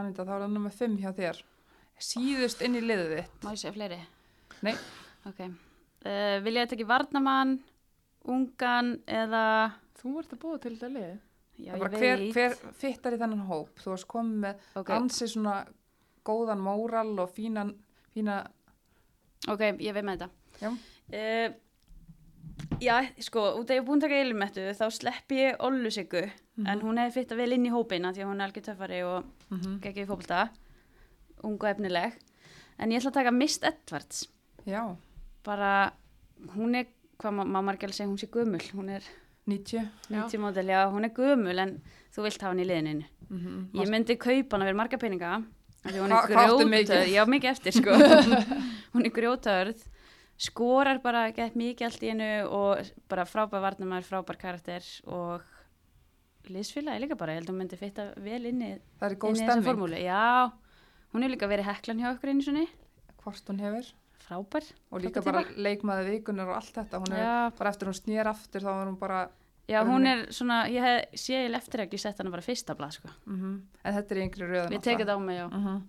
Anita, þá er það nummer 5 hjá þér. Síðust inn í liðið þitt. má ég segja fleiri? Nei. Ok. Uh, vil ég að tekja varnamann, ungan eða... þú ert að búa til þetta lið Já, bara veit. hver, hver fittar í þennan hóp? Þú varst komið með Ok, ansi svona góðan móral og fínan, fína, ok, ég veit með þetta. Já. Uh, já, sko, út af ég er búin að taka eilummettu þá slepp ég Ollu Siggu en hún hefði fitta vel inn í hópina því að hún er algjör töffari og mm -hmm. geggið í fótbolta ung og efnileg en ég ætla að taka Mist Edwards já, bara, hún er hvað má, ekki alveg segja, hún sé gömul hún er 90. Já. 90 módel, já, hún er gömul en þú vilt hafa hann í liðinu Mm -hmm. ég myndi kaupa hana fyrir marga peninga hún er grjótörð, já mikið eftir sko. Hún er grjótörð skorar bara gett mikið allt í einu og bara frábær varnamær, frábær karakter og liðsfélagi líka bara, ég held að hún myndi fitta vel inn í, það er góð stemming. já, hún hefur líka verið heklan hjá okkur einu sinni. Hvort hún hefur. Frábær. Og líka bara leikmaði vikunar og allt þetta. Hún er já, bara eftir hún snýr aftur þá var hún bara já, Hún er- svona ég hef, sé ég eftir ekki sett hana bara fyrsta blað sko. mm en þetta er yngri röðun við tekið það á mig, já. Mm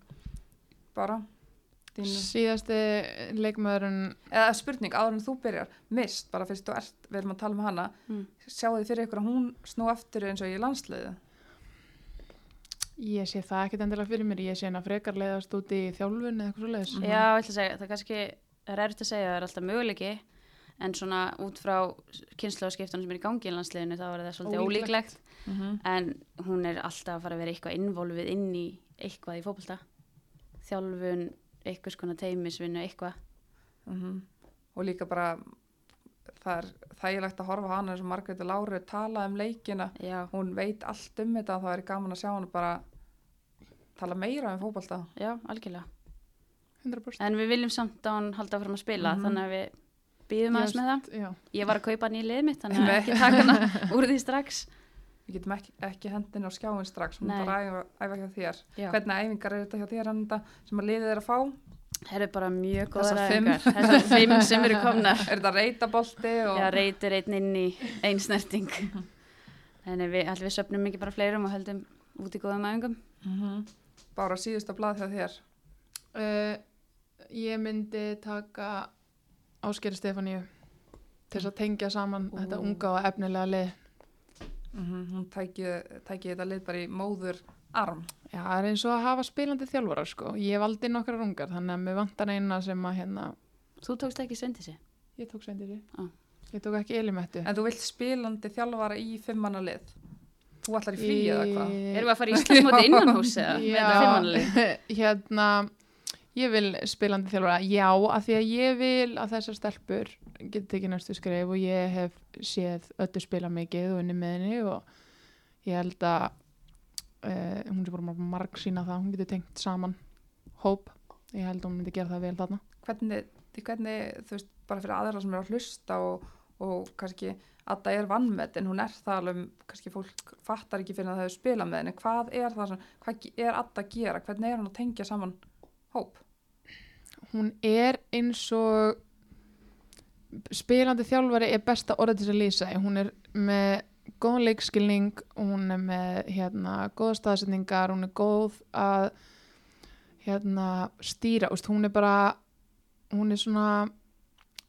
bara þínu síðasti leikmaðurinn eða spurning áður en þú byrjar mist bara fyrst þú ert, við erum að tala um hana. Mm. sjáu þið fyrir ykkur að hún snú aftur eins og í landsliðu ég sé það ekkert endilega fyrir mér ég sé hennar frekar leiðast út í þjálfun eða eitthvað svo leiðis. Já, ég ætla að segja, það er kannski það er erfitt að segja, það er alltaf möguleiki en svona út frá kynnslóðskiptunum sem er í gangi í landsliðinu þá er það svolítið Ólíklegt. ólíklegt. En hún er alltaf að fara að vera eitthvað involvið inn í eitthvað í fótbolta. Þjálfun, eitthvað skona teimisvinnu, eitthvað. Mm og líka bara það er þægilegt að horfa á hana eins og Margréti Láru tala um leikina. Já, hún veit allt um þetta það er gaman að sjá hana bara tala meira um fótbolta. Já, algjörlega. 100% en við viljum samt að hún halda áfram að spila Mhm. þannig að við býðum aðeins með það já. ég var að kaupa hann í lið mitt þannig að ekki taka hana úr því strax við getum ekki, ekki hendin á skjáin strax hún bara að æfa, æfa hjá þér Já. hvernig æfingar er þetta hjá þér enda sem að liðið er að fá Það eru bara mjög góðar æfingar. Þessar fimm sem eru komnar. er þetta reytabolti og Já, reytir einn inn í einn snerting. Þannig við, allir við söpnum ekki bara fleirum og höldum út í góðum æfingum. Mhm. bara síðusta blað hjá þér Uh, ég myndi taka Áskeri Stefaníu til þess að tengja saman Ú. þetta unga og efnilega lið mm hún tæki, tæki þetta lið bara í móður arm Já, það er eins og að hafa spilandi þjálfara sko. Ég valdi nokkra rungar þannig að mér vantar eina sem að hérna Þú tókst ekki svendisi. Ég tók sendiri Á. Ég tók ekki elimettu en þú vilt spilandi þjálfara í fimmanna lið þú ætlar í frí eða hvað Erum við að fara í Íslandsmóti innanhús eða? Með þetta fimmannalið. hérna ég vil spilandi þjálfara. Já, af því að ég vil að þessar stelpur geti ekki næstu skrif og ég hef séð öllu spila mikið og unni með henni og ég held að uh, hún er bara marg sína það, hún getur tengt saman hóp, ég held að hún myndi gera það vel þarna. Hvernig, hvernig þú veist, bara fyrir aðra sem eru að hlusta og, og kannski að það er vannmet en hún er það alveg, kannski fólk fattar ekki fyrir að það hefur spilað með henni, hvað er það hvað er að að gera, hvernig er hún að tengja saman hóp? hún er eins og spilandi þjálfari er besta orðið til að lýsa hún er með góðan leikskilning hún er með hérna, góða staðsetningar hún er góð að hérna, stýra. Úst, hún er bara hún er svona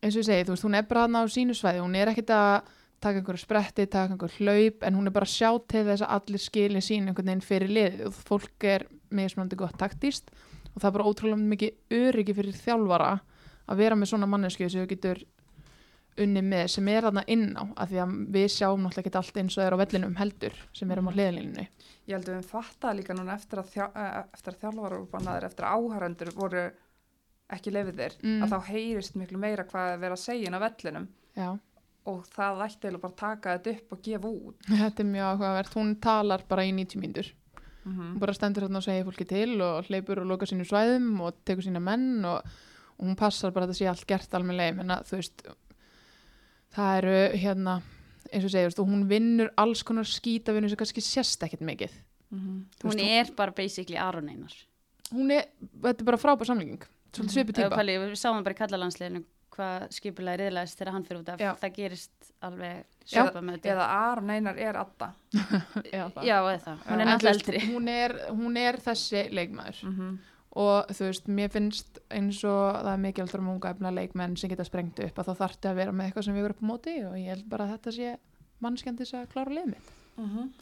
eins og ég segi, þú veist, hún er bara þarna á sínu svæði. Hún er ekkit að taka einhverju spretti, taka einhverju hlaup en hún er bara að sjá til þess að allir skilin sín einhvern veginn fyrir liðið. Og fólk er mismunandi gott taktíst og það er bara ótrúlega mikið öryggi fyrir þjálfara að vera með svona mannesku sem þú getur unni með sem er þarna inn á af því að við sjáum náttúrulega ekki allt eins og er á vellinum heldur sem erum á hliðalínunni Ég held að við fattaði líka núna eftir að, þjá, eh, eftir að þjálfara voru bannaðir, eftir að áhærendur voru ekki lefiðir, Mm. að þá heyrist miklu meira hvað er verið að segja inn á vellinum. Já, og það ætti eiginlega bara að taka þetta upp og gefa út. þetta er mjög áhugavert. Hún talar bara í 90 mínútur Mm hún bara stendur hérna og segir fólki til og hleypur og loka sínu svæðum og tekur sína menn og, og hún passar bara að þetta sé allt gert almennilega menna þú veist það eru hérna eins og veist, og hún vinnur alls konar skítavinu sem kannski sést ekkert mikið. Þú Hún veist, er bara basically Aron Einar. hún er, þetta er bara frábær samlíking. Svolítið svipu Ef típa. Palli, Við sáum það bara í kallalandsliðinu hvað skipulega riðlæðist þegar hann fyrir út af. Já. Það gerist alveg Já. sjöpa með þetta. Eða Aron Einar er Adda. Já. Já, eða það. Hún er veist, eldri. hún er, hún er þessi leikmaður Mm -hmm. og þú veist, mér finnst eins og það er alltaf um unga efna leikmenn sem geta sprengt upp að þá þarfti að vera með eitthvað sem við erum upp á móti og ég held bara að þetta sé mannskjandis að klára lið mitt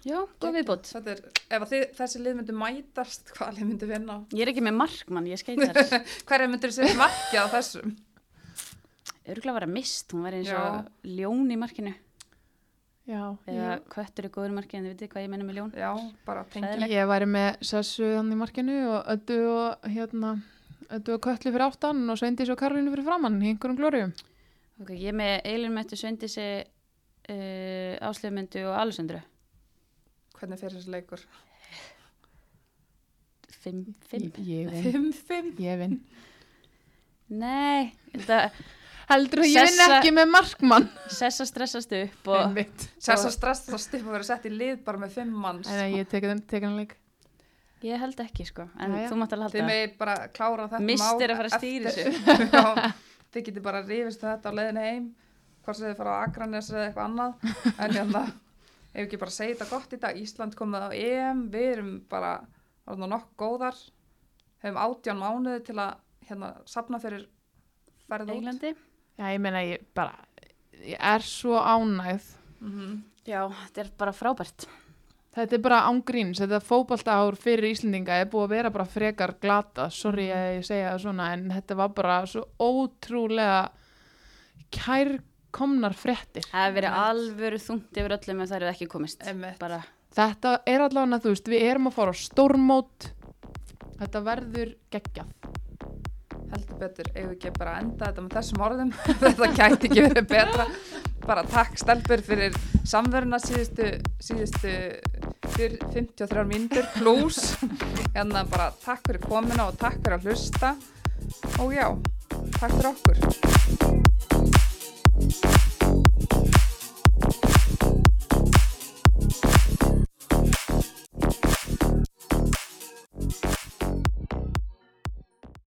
Já, góð viðbútt. Þetta er, ef þið, þessi lið myndi mætast, hvað lið myndi vinna? Ég er ekki með markmann, ég skeitar. Hverja myndir þið setja markið á þessum? Örgulega var að mist, hún var eins Já. og ljón í markinu. Já, Eða ég, köttur í góður markinu, þið vitið hvað ég menna með ljón. Já, bara. Hræðilegt. ég væri með Sessu þannig í markinu og Öddu og hérna Öddu og Kötli fyrir áttan og Sveindís og Karolínu fyrir framann í einhverjum glórium Ok, ég er með Eilin Mættu Sveindisi, uh, Áslefmyndu og Alessandru. Hvernig fyrir þessi leikur? 5, 5 Ég vinn, 5-5 ég vinn. Nei, þetta Heldur að ég vinn Sessa- ekki með markmann? sessa stressast upp og. Sessa stress það stipp að vera sett í lið bara með 5 manns En ég tek þenn tek hann leik. ég held ekki sko, en Jæja. þú mátt alveg Þið halda megið bara klára þetta Mistir að fara að eftir- Já, Þið getið bara rifist þetta á leiðinu heim hvort sem þið fara á Akranes eða eitthvað annað en hérna, ef ekki bara segja þetta gott í dag, Ísland komið á EM við erum bara orðin nokkuð góðar hefum átján mánuði til að hérna sapna fyrir ferð út Englandi Já, ég meina ég bara, ég er svo ánægð. mm Já, þetta er bara frábært. Þetta er bara ángríns, þetta fótbolta ár fyrir Íslendinga er búið að vera bara frekar glata, sorry að ég segja það svona, en þetta var bara svo ótrúlega kærkomnar fréttir. Það hefur verið alvöru þungt yfir öllum ef það eru ekki komist. Þetta er allavega, þú veist, við erum að fara á stórmót, þetta verður geggjað. Heldur betur, ef við ekki bara að enda þetta með þessum orðum? Þetta gæti ekki verið betra. Bara takk stelpur fyrir samveruna síðustu, síðustu fyr- 53 mínútur pluss hérna bara takk fyrir komina og takk fyrir að hlusta. Og já, takk fyrir okkur